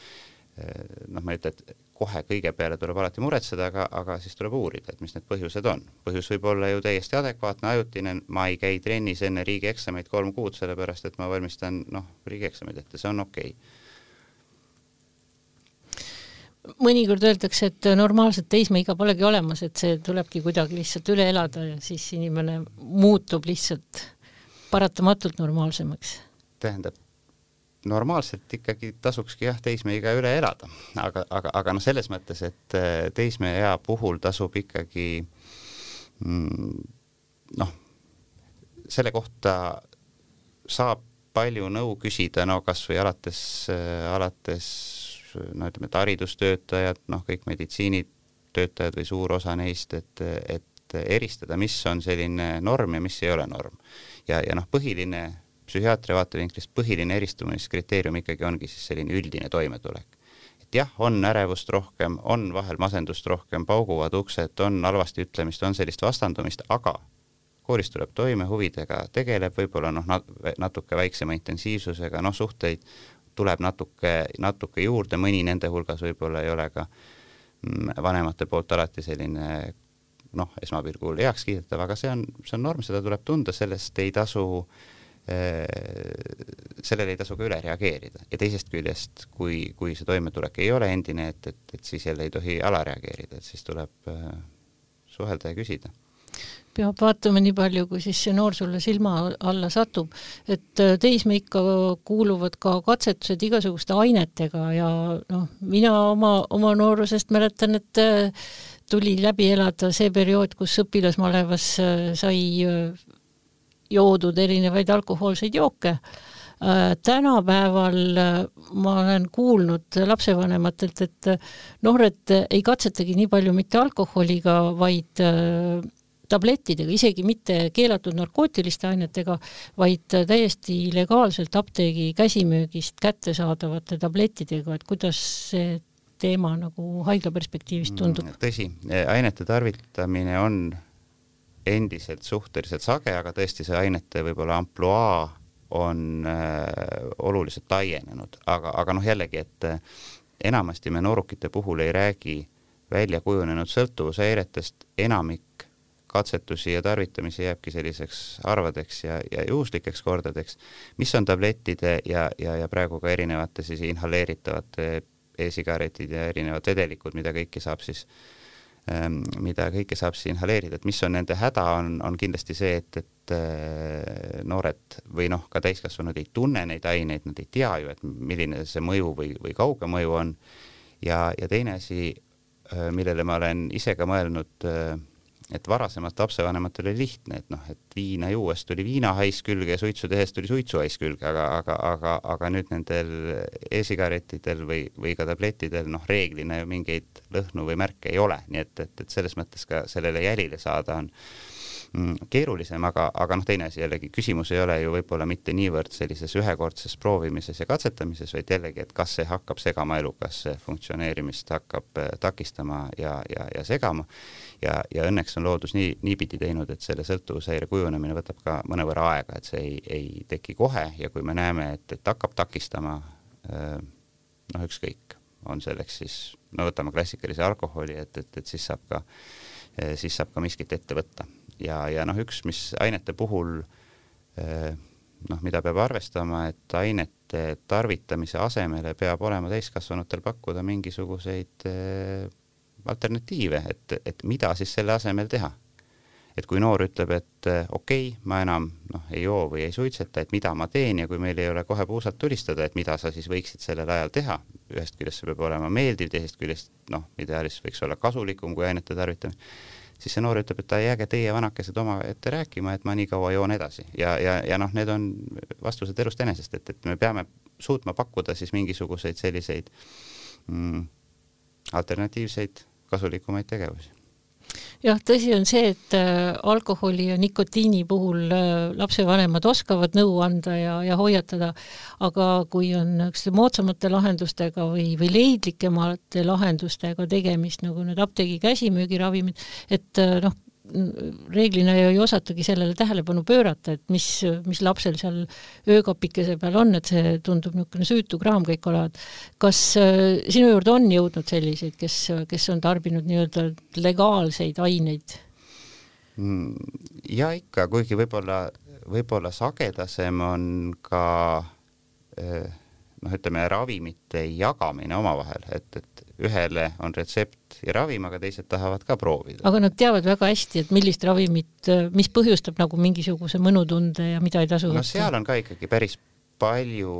noh, ma ei ütle, et kohe kõige peale tuleb alati muretseda, aga, aga siis tuleb uurida, et mis need põhjused on. põhjus võib olla ju täiesti adekvaatne, ajutine, ma ei käi trennis enne riigieksameid kolm kuud, sellepärast et ma valmistan noh, riigieksameid ette, see on okei okay mõnikord öeldakse, et normaalset teismeiga polegi olemas, et see tulebki kuidagi lihtsalt üle elada ja siis inimene muutub lihtsalt paratamatult normaalsemaks. tähendab, normaalselt ikkagi tasukski jah, teismeiga üle elada, aga, aga, aga noh, selles mõttes, et äh, teismeea puhul tasub ikkagi mm, noh, selle kohta saab palju nõu küsida, no kas või alates äh,, alates no ütleme, et haridustöötajad, noh, kõik meditsiinitöötajad või suur osa neist, et, et eristada, mis on selline norm ja mis ei ole norm. ja, ja noh, põhiline psühhiaatria vaatevinklist põhiline eristumiskriteerium ikkagi ongi siis selline üldine toimetulek. et jah, on ärevust rohkem, on vahel masendust rohkem, pauguvad uksed, on halvasti ütlemist, on sellist vastandumist, aga kooris tuleb toime, huvidega tegeleb, võib-olla noh, natuke väiksema intensiivsusega, noh, suhteid tuleb natuke, natuke juurde, mõni nende hulgas võib-olla ei ole ka mm, vanemate poolt alati selline noh, esmapilgul heaks kiidetav, aga see on, see on norm, seda tuleb tunda, sellest ei tasu äh, sellele ei tasu ka üle reageerida. Ja teisest küljest, kui, kui see toimetulek ei ole endine, et, et, et siis jälle ei tohi alareageerida, et siis tuleb äh, suhelda ja küsida. Peab vaatama nii palju, kui siis see noor sulle silma alla satub, et äh, teismeikka kuuluvad ka katsetused igasuguste ainetega ja noh, mina oma, oma noorusest mäletan, et tuli läbi elada see periood, kus õpilasmalevas äh, sai joodud erinevaid alkohoolseid jooke. Tänapäeval ma olen kuulnud lapsevanematelt, et noored ei katsetagi nii palju mitte alkoholiga, vaid tablettidega, isegi mitte keelatud narkootiliste ainetega, vaid täiesti legaalselt apteegi käsimüügist kättesaadavate tablettidega, et kuidas see teema nagu haigla perspektiivist mm, tundub? tõsi, ainete tarvitamine on endiselt suhteliselt sage, aga tõesti see ainete võib-olla ampluaa on äh, oluliselt laienenud, aga, aga noh, jällegi, et äh, enamasti me noorukite puhul ei räägi välja kujunenud sõltuvushäiretest, enamik katsetusi ja tarvitamisi jääbki selliseks harvadeks ja, ja juhuslikeks kordadeks, mis on tablettide ja, ja, ja praegu ka erinevate siis inhaleeritavate e-sigaretid ja erinevad vedelikud, mida kõike saab siis ähm, mida kõike saab siis inhaleerida, et mis on nende häda, on, on kindlasti see, et, et äh, noored või noh, ka täiskasvanud ei tunne neid aineid, nad ei tea ju, et milline see mõju või, või kauge mõju on. ja, ja teine asi, äh, millele ma olen ise ka mõelnud äh, et varasemalt lapsevanematel oli lihtne, et noh, et viina juues tuli viinahais külge ja suitsu tehes tuli suitsuhais külge, aga, aga, aga, aga nüüd nendel e-sigarettidel või, või ka tablettidel noh, reeglina ju mingeid lõhnu või märke ei ole, nii et, et, et selles mõttes ka sellele jälile saada on keerulisem, aga, aga noh, teine asi jällegi, küsimus ei ole ju võib-olla mitte niivõrd sellises ühekordses proovimises ja katsetamises, vaid jällegi, et kas see hakkab segama elu, kas see funktsioneerimist hakkab äh, takistama ja, ja, ja segama ja, ja õnneks on loodus nii, niipidi teinud, et selle sõltuvushäire kujunemine võtab ka mõnevõrra aega, et see ei, ei teki kohe ja kui me näeme, et, et hakkab takistama noh, ükskõik, on selleks siis, no võtame klassikalise alkoholi, et, et, et siis saab ka, siis saab ka miskit ette võtta. Ja, ja noh, üks, mis ainete puhul noh, mida peab arvestama, et ainete tarvitamise asemele peab olema täiskasvanutel pakkuda mingisuguseid alternatiive, et, et mida siis selle asemel teha. et kui noor ütleb, et eh, okei okay,, ma enam noh, ei joo või ei suitseta, et mida ma teen ja kui meil ei ole kohe puusalt tulistada, et mida sa siis võiksid sellel ajal teha, ühest küljest see peab olema meeldiv, teisest küljest noh, ideaalis võiks olla kasulikum kui ainete tarvitamine, siis see noor ütleb, et jääge teie vanakesed omaette rääkima, et ma nii kaua joon edasi. Ja, ja, ja noh, need on vastused elust enesest, et, et me peame suutma pakkuda siis mingisuguseid selliseid mm, alternatiivseid kasulikumaid tegevusi jah, tõsi on see, et äh, alkoholi ja nikotiini puhul äh, lapsevanemad oskavad nõu anda ja, ja hoiatada, aga kui on niisuguste moodsamate lahendustega või, või leidlikemate lahendustega tegemist, nagu need apteegi käsimüügiravimid, et äh, noh, reeglina ju ei osatagi sellele tähelepanu pöörata, et mis, mis lapsel seal öökapikese peal on, et see tundub niisugune süütu kraam kõik olevat. kas äh, sinu juurde on jõudnud selliseid, kes, kes on tarbinud nii-öelda legaalseid aineid? Mm, ja ikka, kuigi võib-olla, võib-olla sagedasem on ka äh, noh, ütleme ravimite jagamine omavahel, et, et ühele on retsept ja ravim, aga teised tahavad ka proovida. aga nad teavad väga hästi, et millist ravimit, mis põhjustab nagu mingisuguse mõnutunde ja mida ei tasu no seal on ka ikkagi päris palju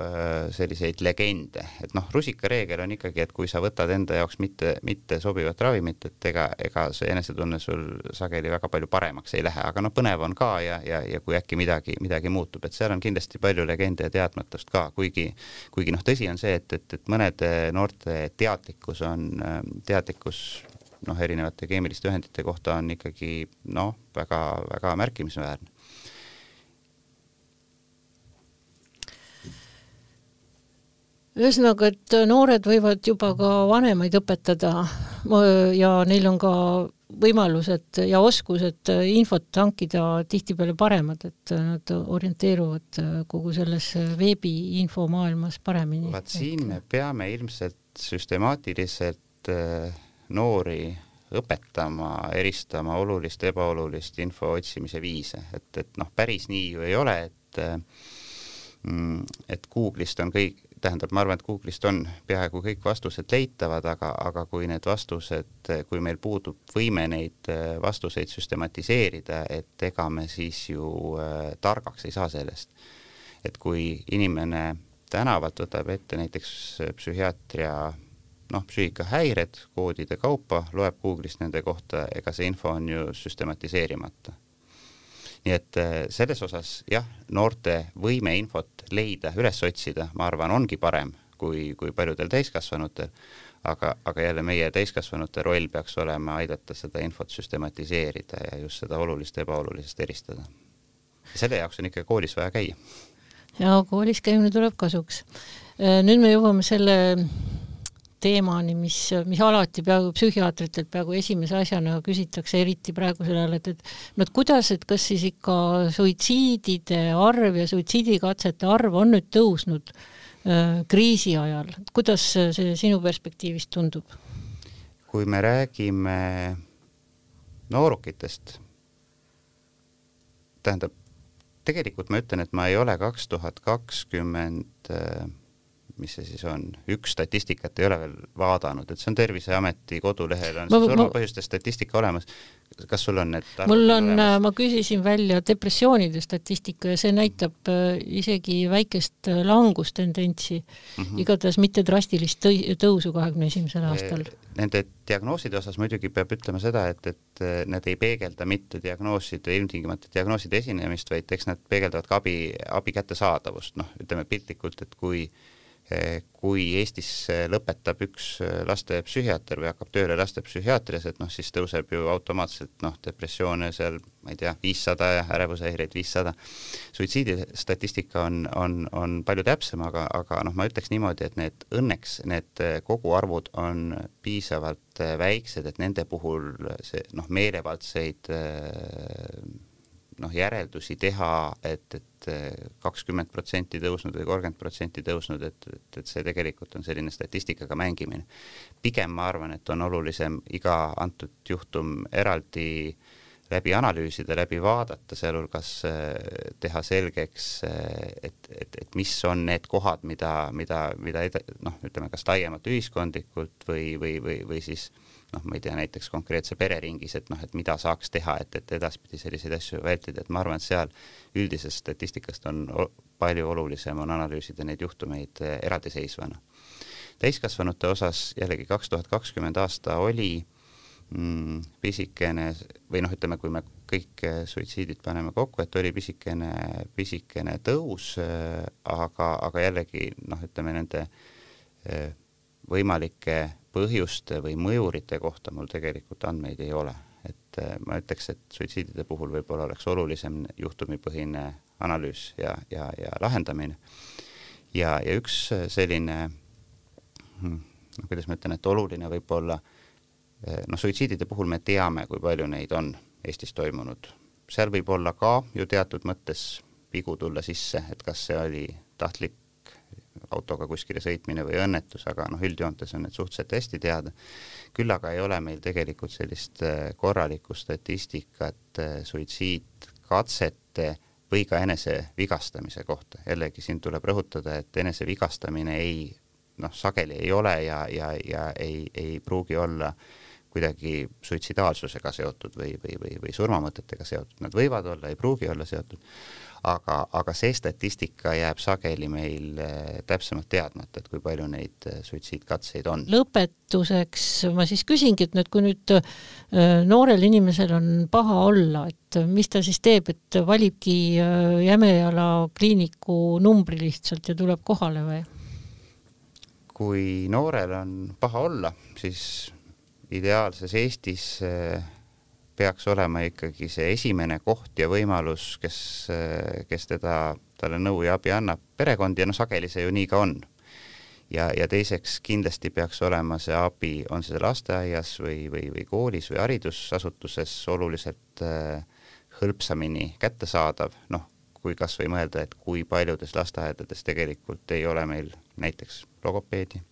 äh, selliseid legende, et noh, rusikareegel on ikkagi, et kui sa võtad enda jaoks mitte, mitte sobivat ravimit, et ega, ega see enesetunne sul sageli väga palju paremaks ei lähe, aga noh, põnev on ka ja, ja, ja kui äkki midagi, midagi muutub, et seal on kindlasti palju legende ja teadmatust ka, kuigi, kuigi noh, tõsi on see, et, et, et mõnede noorte teadlikkus on, teadlikkus noh, erinevate keemiliste ühendite kohta on ikkagi noh, väga, väga märkimisväärne ühesõnaga, et noored võivad juba ka vanemaid õpetada ja neil on ka võimalused ja oskused infot hankida tihtipeale paremad, et nad orienteeruvad kogu selles veebi infomaailmas paremini. vaat siin me peame ilmselt süstemaatiliselt äh, noori õpetama, eristama olulist, ebaolulist info otsimise viise, et, et noh, päris nii ju ei ole, et äh, mm, et Google'ist on kõik, tähendab, ma arvan, et Google'ist on peaaegu kõik vastused leitavad, aga, aga kui need vastused, kui meil puudub võime neid äh, vastuseid süstematiseerida, et ega me siis ju äh, targaks ei saa sellest. et kui inimene tänavalt võtab ette näiteks psühhiaatria noh, psüühikahäired koodide kaupa, loeb Google'ist nende kohta, ega see info on ju süstematiseerimata nii et äh, selles osas jah, noorte võime infot leida, üles otsida, ma arvan, ongi parem kui, kui paljudel täiskasvanutel, aga, aga jälle meie täiskasvanute roll peaks olema aidata seda infot süstematiseerida ja just seda olulist ebaolulisest eristada. selle jaoks on ikka koolis vaja käia. ja koolis käimine tuleb kasuks. Äh, nüüd me jõuame selle teemani, mis, mis alati peaaegu psühhiaatritelt peaaegu esimese asjana küsitakse, eriti praegusel ajal, et, et no et kuidas, et kas siis ikka suitsiidide arv ja suitsiidikatsete arv on nüüd tõusnud äh, kriisi ajal, kuidas see sinu perspektiivist tundub? kui me räägime noorukitest, tähendab, tegelikult ma ütlen, et ma ei ole kaks tuhat kakskümmend äh, mis see siis on, üks statistikat ei ole veel vaadanud, et see on Terviseameti kodulehel on ma, see surmapõhjuste statistika olemas. kas sul on need mul on, ma küsisin välja depressioonide statistika ja see näitab äh, isegi väikest äh, langustendentsi mm, -hmm. igatahes mitte drastilist tõusu kahekümne esimesel aastal. Nende diagnooside osas muidugi peab ütlema seda, et, et äh, need ei peegelda mitte diagnooside, ilmtingimata diagnooside esinemist, vaid eks nad peegeldavad ka abi, abi kättesaadavust, noh, ütleme piltlikult, et kui kui Eestis eh, lõpetab üks eh, lastepsühhiaater või hakkab tööle lastepsühhiaatrias, et noh, siis tõuseb ju automaatselt noh, depressioone seal, ma ei tea, viissada ja ärevushäireid viissada. suitsiidistatistika on, on, on palju täpsem, aga, aga noh, ma ütleks niimoodi, et need õnneks need koguarvud on piisavalt väiksed, et nende puhul see noh, meelevaldseid noh, järeldusi teha, et, et kakskümmend protsenti tõusnud või kolmkümmend protsenti tõusnud, et, et, et see tegelikult on selline statistikaga mängimine. pigem ma arvan, et on olulisem iga antud juhtum eraldi läbi analüüsida, läbi vaadata, sealhulgas äh, teha selgeks, äh, et, et, et mis on need kohad, mida, mida, mida noh, ütleme kas laiemalt ühiskondlikult või, või, või, või siis äh, noh, ma ei tea, näiteks konkreetse pereringis, et noh, et mida saaks teha, et, et edaspidi selliseid asju vältida, et ma arvan, et seal üldisest statistikast on palju olulisem on analüüsida neid juhtumeid eh, eraldiseisvana. täiskasvanute osas jällegi kaks tuhat kakskümmend aasta oli mm, pisikene või noh, ütleme, kui me kõik eh, suitsiidid paneme kokku, et oli pisikene, pisikene tõus, eh, aga, aga jällegi noh, ütleme nende võimalike põhjuste või mõjurite kohta mul tegelikult andmeid ei ole, et äh, ma ütleks, et suitsiidide puhul võib-olla oleks olulisem juhtumipõhine analüüs ja, ja, ja lahendamine. ja, ja üks selline noh, kuidas ma ütlen, et oluline võib-olla äh, noh, suitsiidide puhul me teame, kui palju neid on Eestis toimunud, seal võib olla ka ju teatud mõttes vigu tulla sisse, et kas see oli tahtlik autoga kuskile sõitmine või õnnetus, aga noh, üldjoontes on need suhteliselt hästi teada. küll aga ei ole meil tegelikult sellist äh, korralikku statistikat äh, suitsiidkatsete või ka enese vigastamise kohta. jällegi siin tuleb rõhutada, et enese vigastamine ei noh, sageli ei ole ja, ja, ja ei, ei pruugi olla kuidagi suitsidaalsusega seotud või, või, või, või surmamõtetega seotud, nad võivad olla, ei pruugi olla seotud aga, aga see statistika jääb sageli meil eh, täpsemalt teadmata, et kui palju neid eh, suitsiidkatseid on. lõpetuseks ma siis küsingi, et nüüd, kui nüüd eh, noorel inimesel on paha olla, et mis ta siis teeb, et valibki Jämejala kliiniku numbri lihtsalt ja tuleb kohale või? kui noorel on paha olla, siis ideaalses Eestis peaks olema ikkagi see esimene koht ja võimalus, kes, kes teda, talle nõu ja abi annab, perekond ja noh, sageli see ju nii ka on. ja, ja teiseks kindlasti peaks olema see abi, on see lasteaias või, või, või koolis või haridusasutuses oluliselt äh, hõlpsamini kättesaadav, noh, kui kas või mõelda, et kui paljudes lasteaedades tegelikult ei ole meil näiteks logopeedi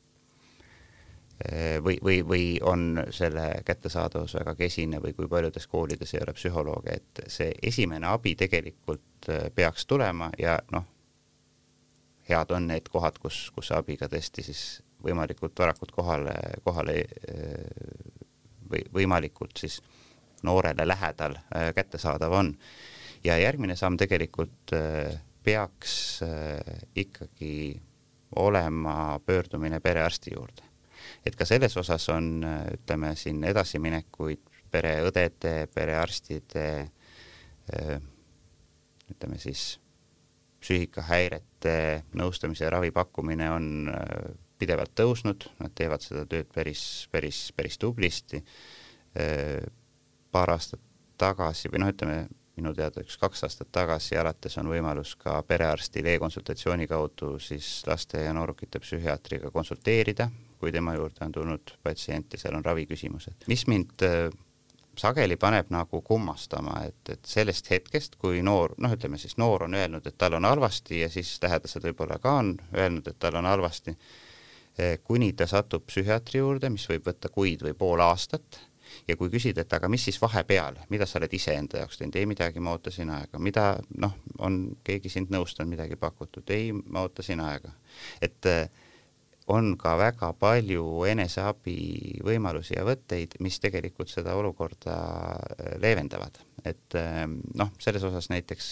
või, või, või on selle kättesaadavus väga kesine või kui paljudes koolides ei ole psühholooge, et see esimene abi tegelikult eh, peaks tulema ja noh, head on need kohad, kus, kus abi ka tõesti siis võimalikult varakult kohale, kohale eh, või võimalikult siis noorele lähedal kättesaadav on. ja järgmine samm tegelikult peaks ikkagi olema pöördumine perearsti juurde et ka selles osas on, ütleme siin edasiminekuid pereõdede, perearstide, ütleme siis psüühikahäirete nõustamise ja ravi pakkumine on pidevalt tõusnud, nad teevad seda tööd päris, päris, päris tublisti. paar aastat tagasi või noh, ütleme minu teada üks-kaks aastat tagasi alates on võimalus ka perearstil e-konsultatsiooni kaudu siis laste ja noorukite psühhiaatriga konsulteerida, kui tema juurde on tulnud patsient ja seal on raviküsimused. mis mind äh, sageli paneb nagu kummastama, et, et sellest hetkest, kui noor, noh, ütleme siis noor on öelnud, et tal on halvasti ja siis lähedased võib-olla ka on öelnud, et tal on halvasti, äh, kuni ta satub psühhiaatri juurde, mis võib võtta kuid või pool aastat, ja kui küsida, et aga mis siis vahepeal, mida sa oled iseenda jaoks teinud, ei midagi, ma ootasin aega, mida noh, on keegi sind nõustanud, midagi pakutud, ei, ma ootasin aega. et äh, on ka väga palju eneseabi võimalusi ja võtteid, mis tegelikult seda olukorda äh, leevendavad, et ähm, noh, selles osas näiteks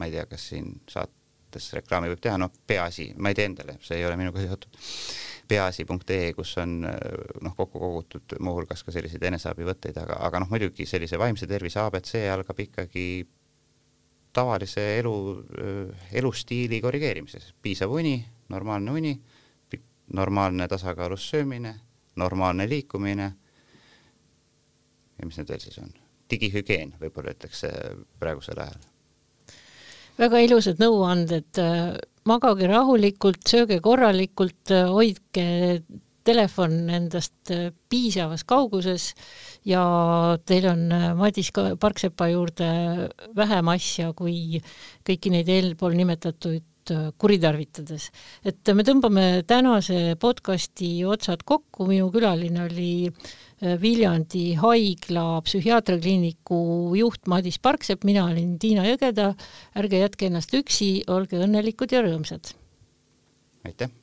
ma ei tea, kas siin saates reklaami võib teha, noh, Peaasi, ma ei tee endale, see ei ole minuga seotud, peaasi.ee, kus on äh, noh, kokku kogutud muuhulgas ka selliseid eneseabivõtteid, aga, aga noh, muidugi sellise vaimse tervise abc algab ikkagi tavalise elu, äh, elustiili korrigeerimises, piisav uni normaalne uni, normaalne tasakaalus söömine, normaalne liikumine. Ja mis need veel siis on, digihügieen võib-olla ütleks praegusel ajal. väga ilusad nõuanded, magage rahulikult, sööge korralikult, hoidke telefon endast piisavas kauguses ja teil on Madis Parksepa juurde vähem asja kui kõiki neid eelpool nimetatud Äh, kuritarvitades. et me tõmbame tänase podcasti otsad kokku, minu külaline oli äh, Viljandi haigla psühhiaatriakliiniku juht Madis Parksepp, mina olin Tiina Jõgeda, ärge jätke ennast üksi, olge õnnelikud ja rõõmsad! aitäh!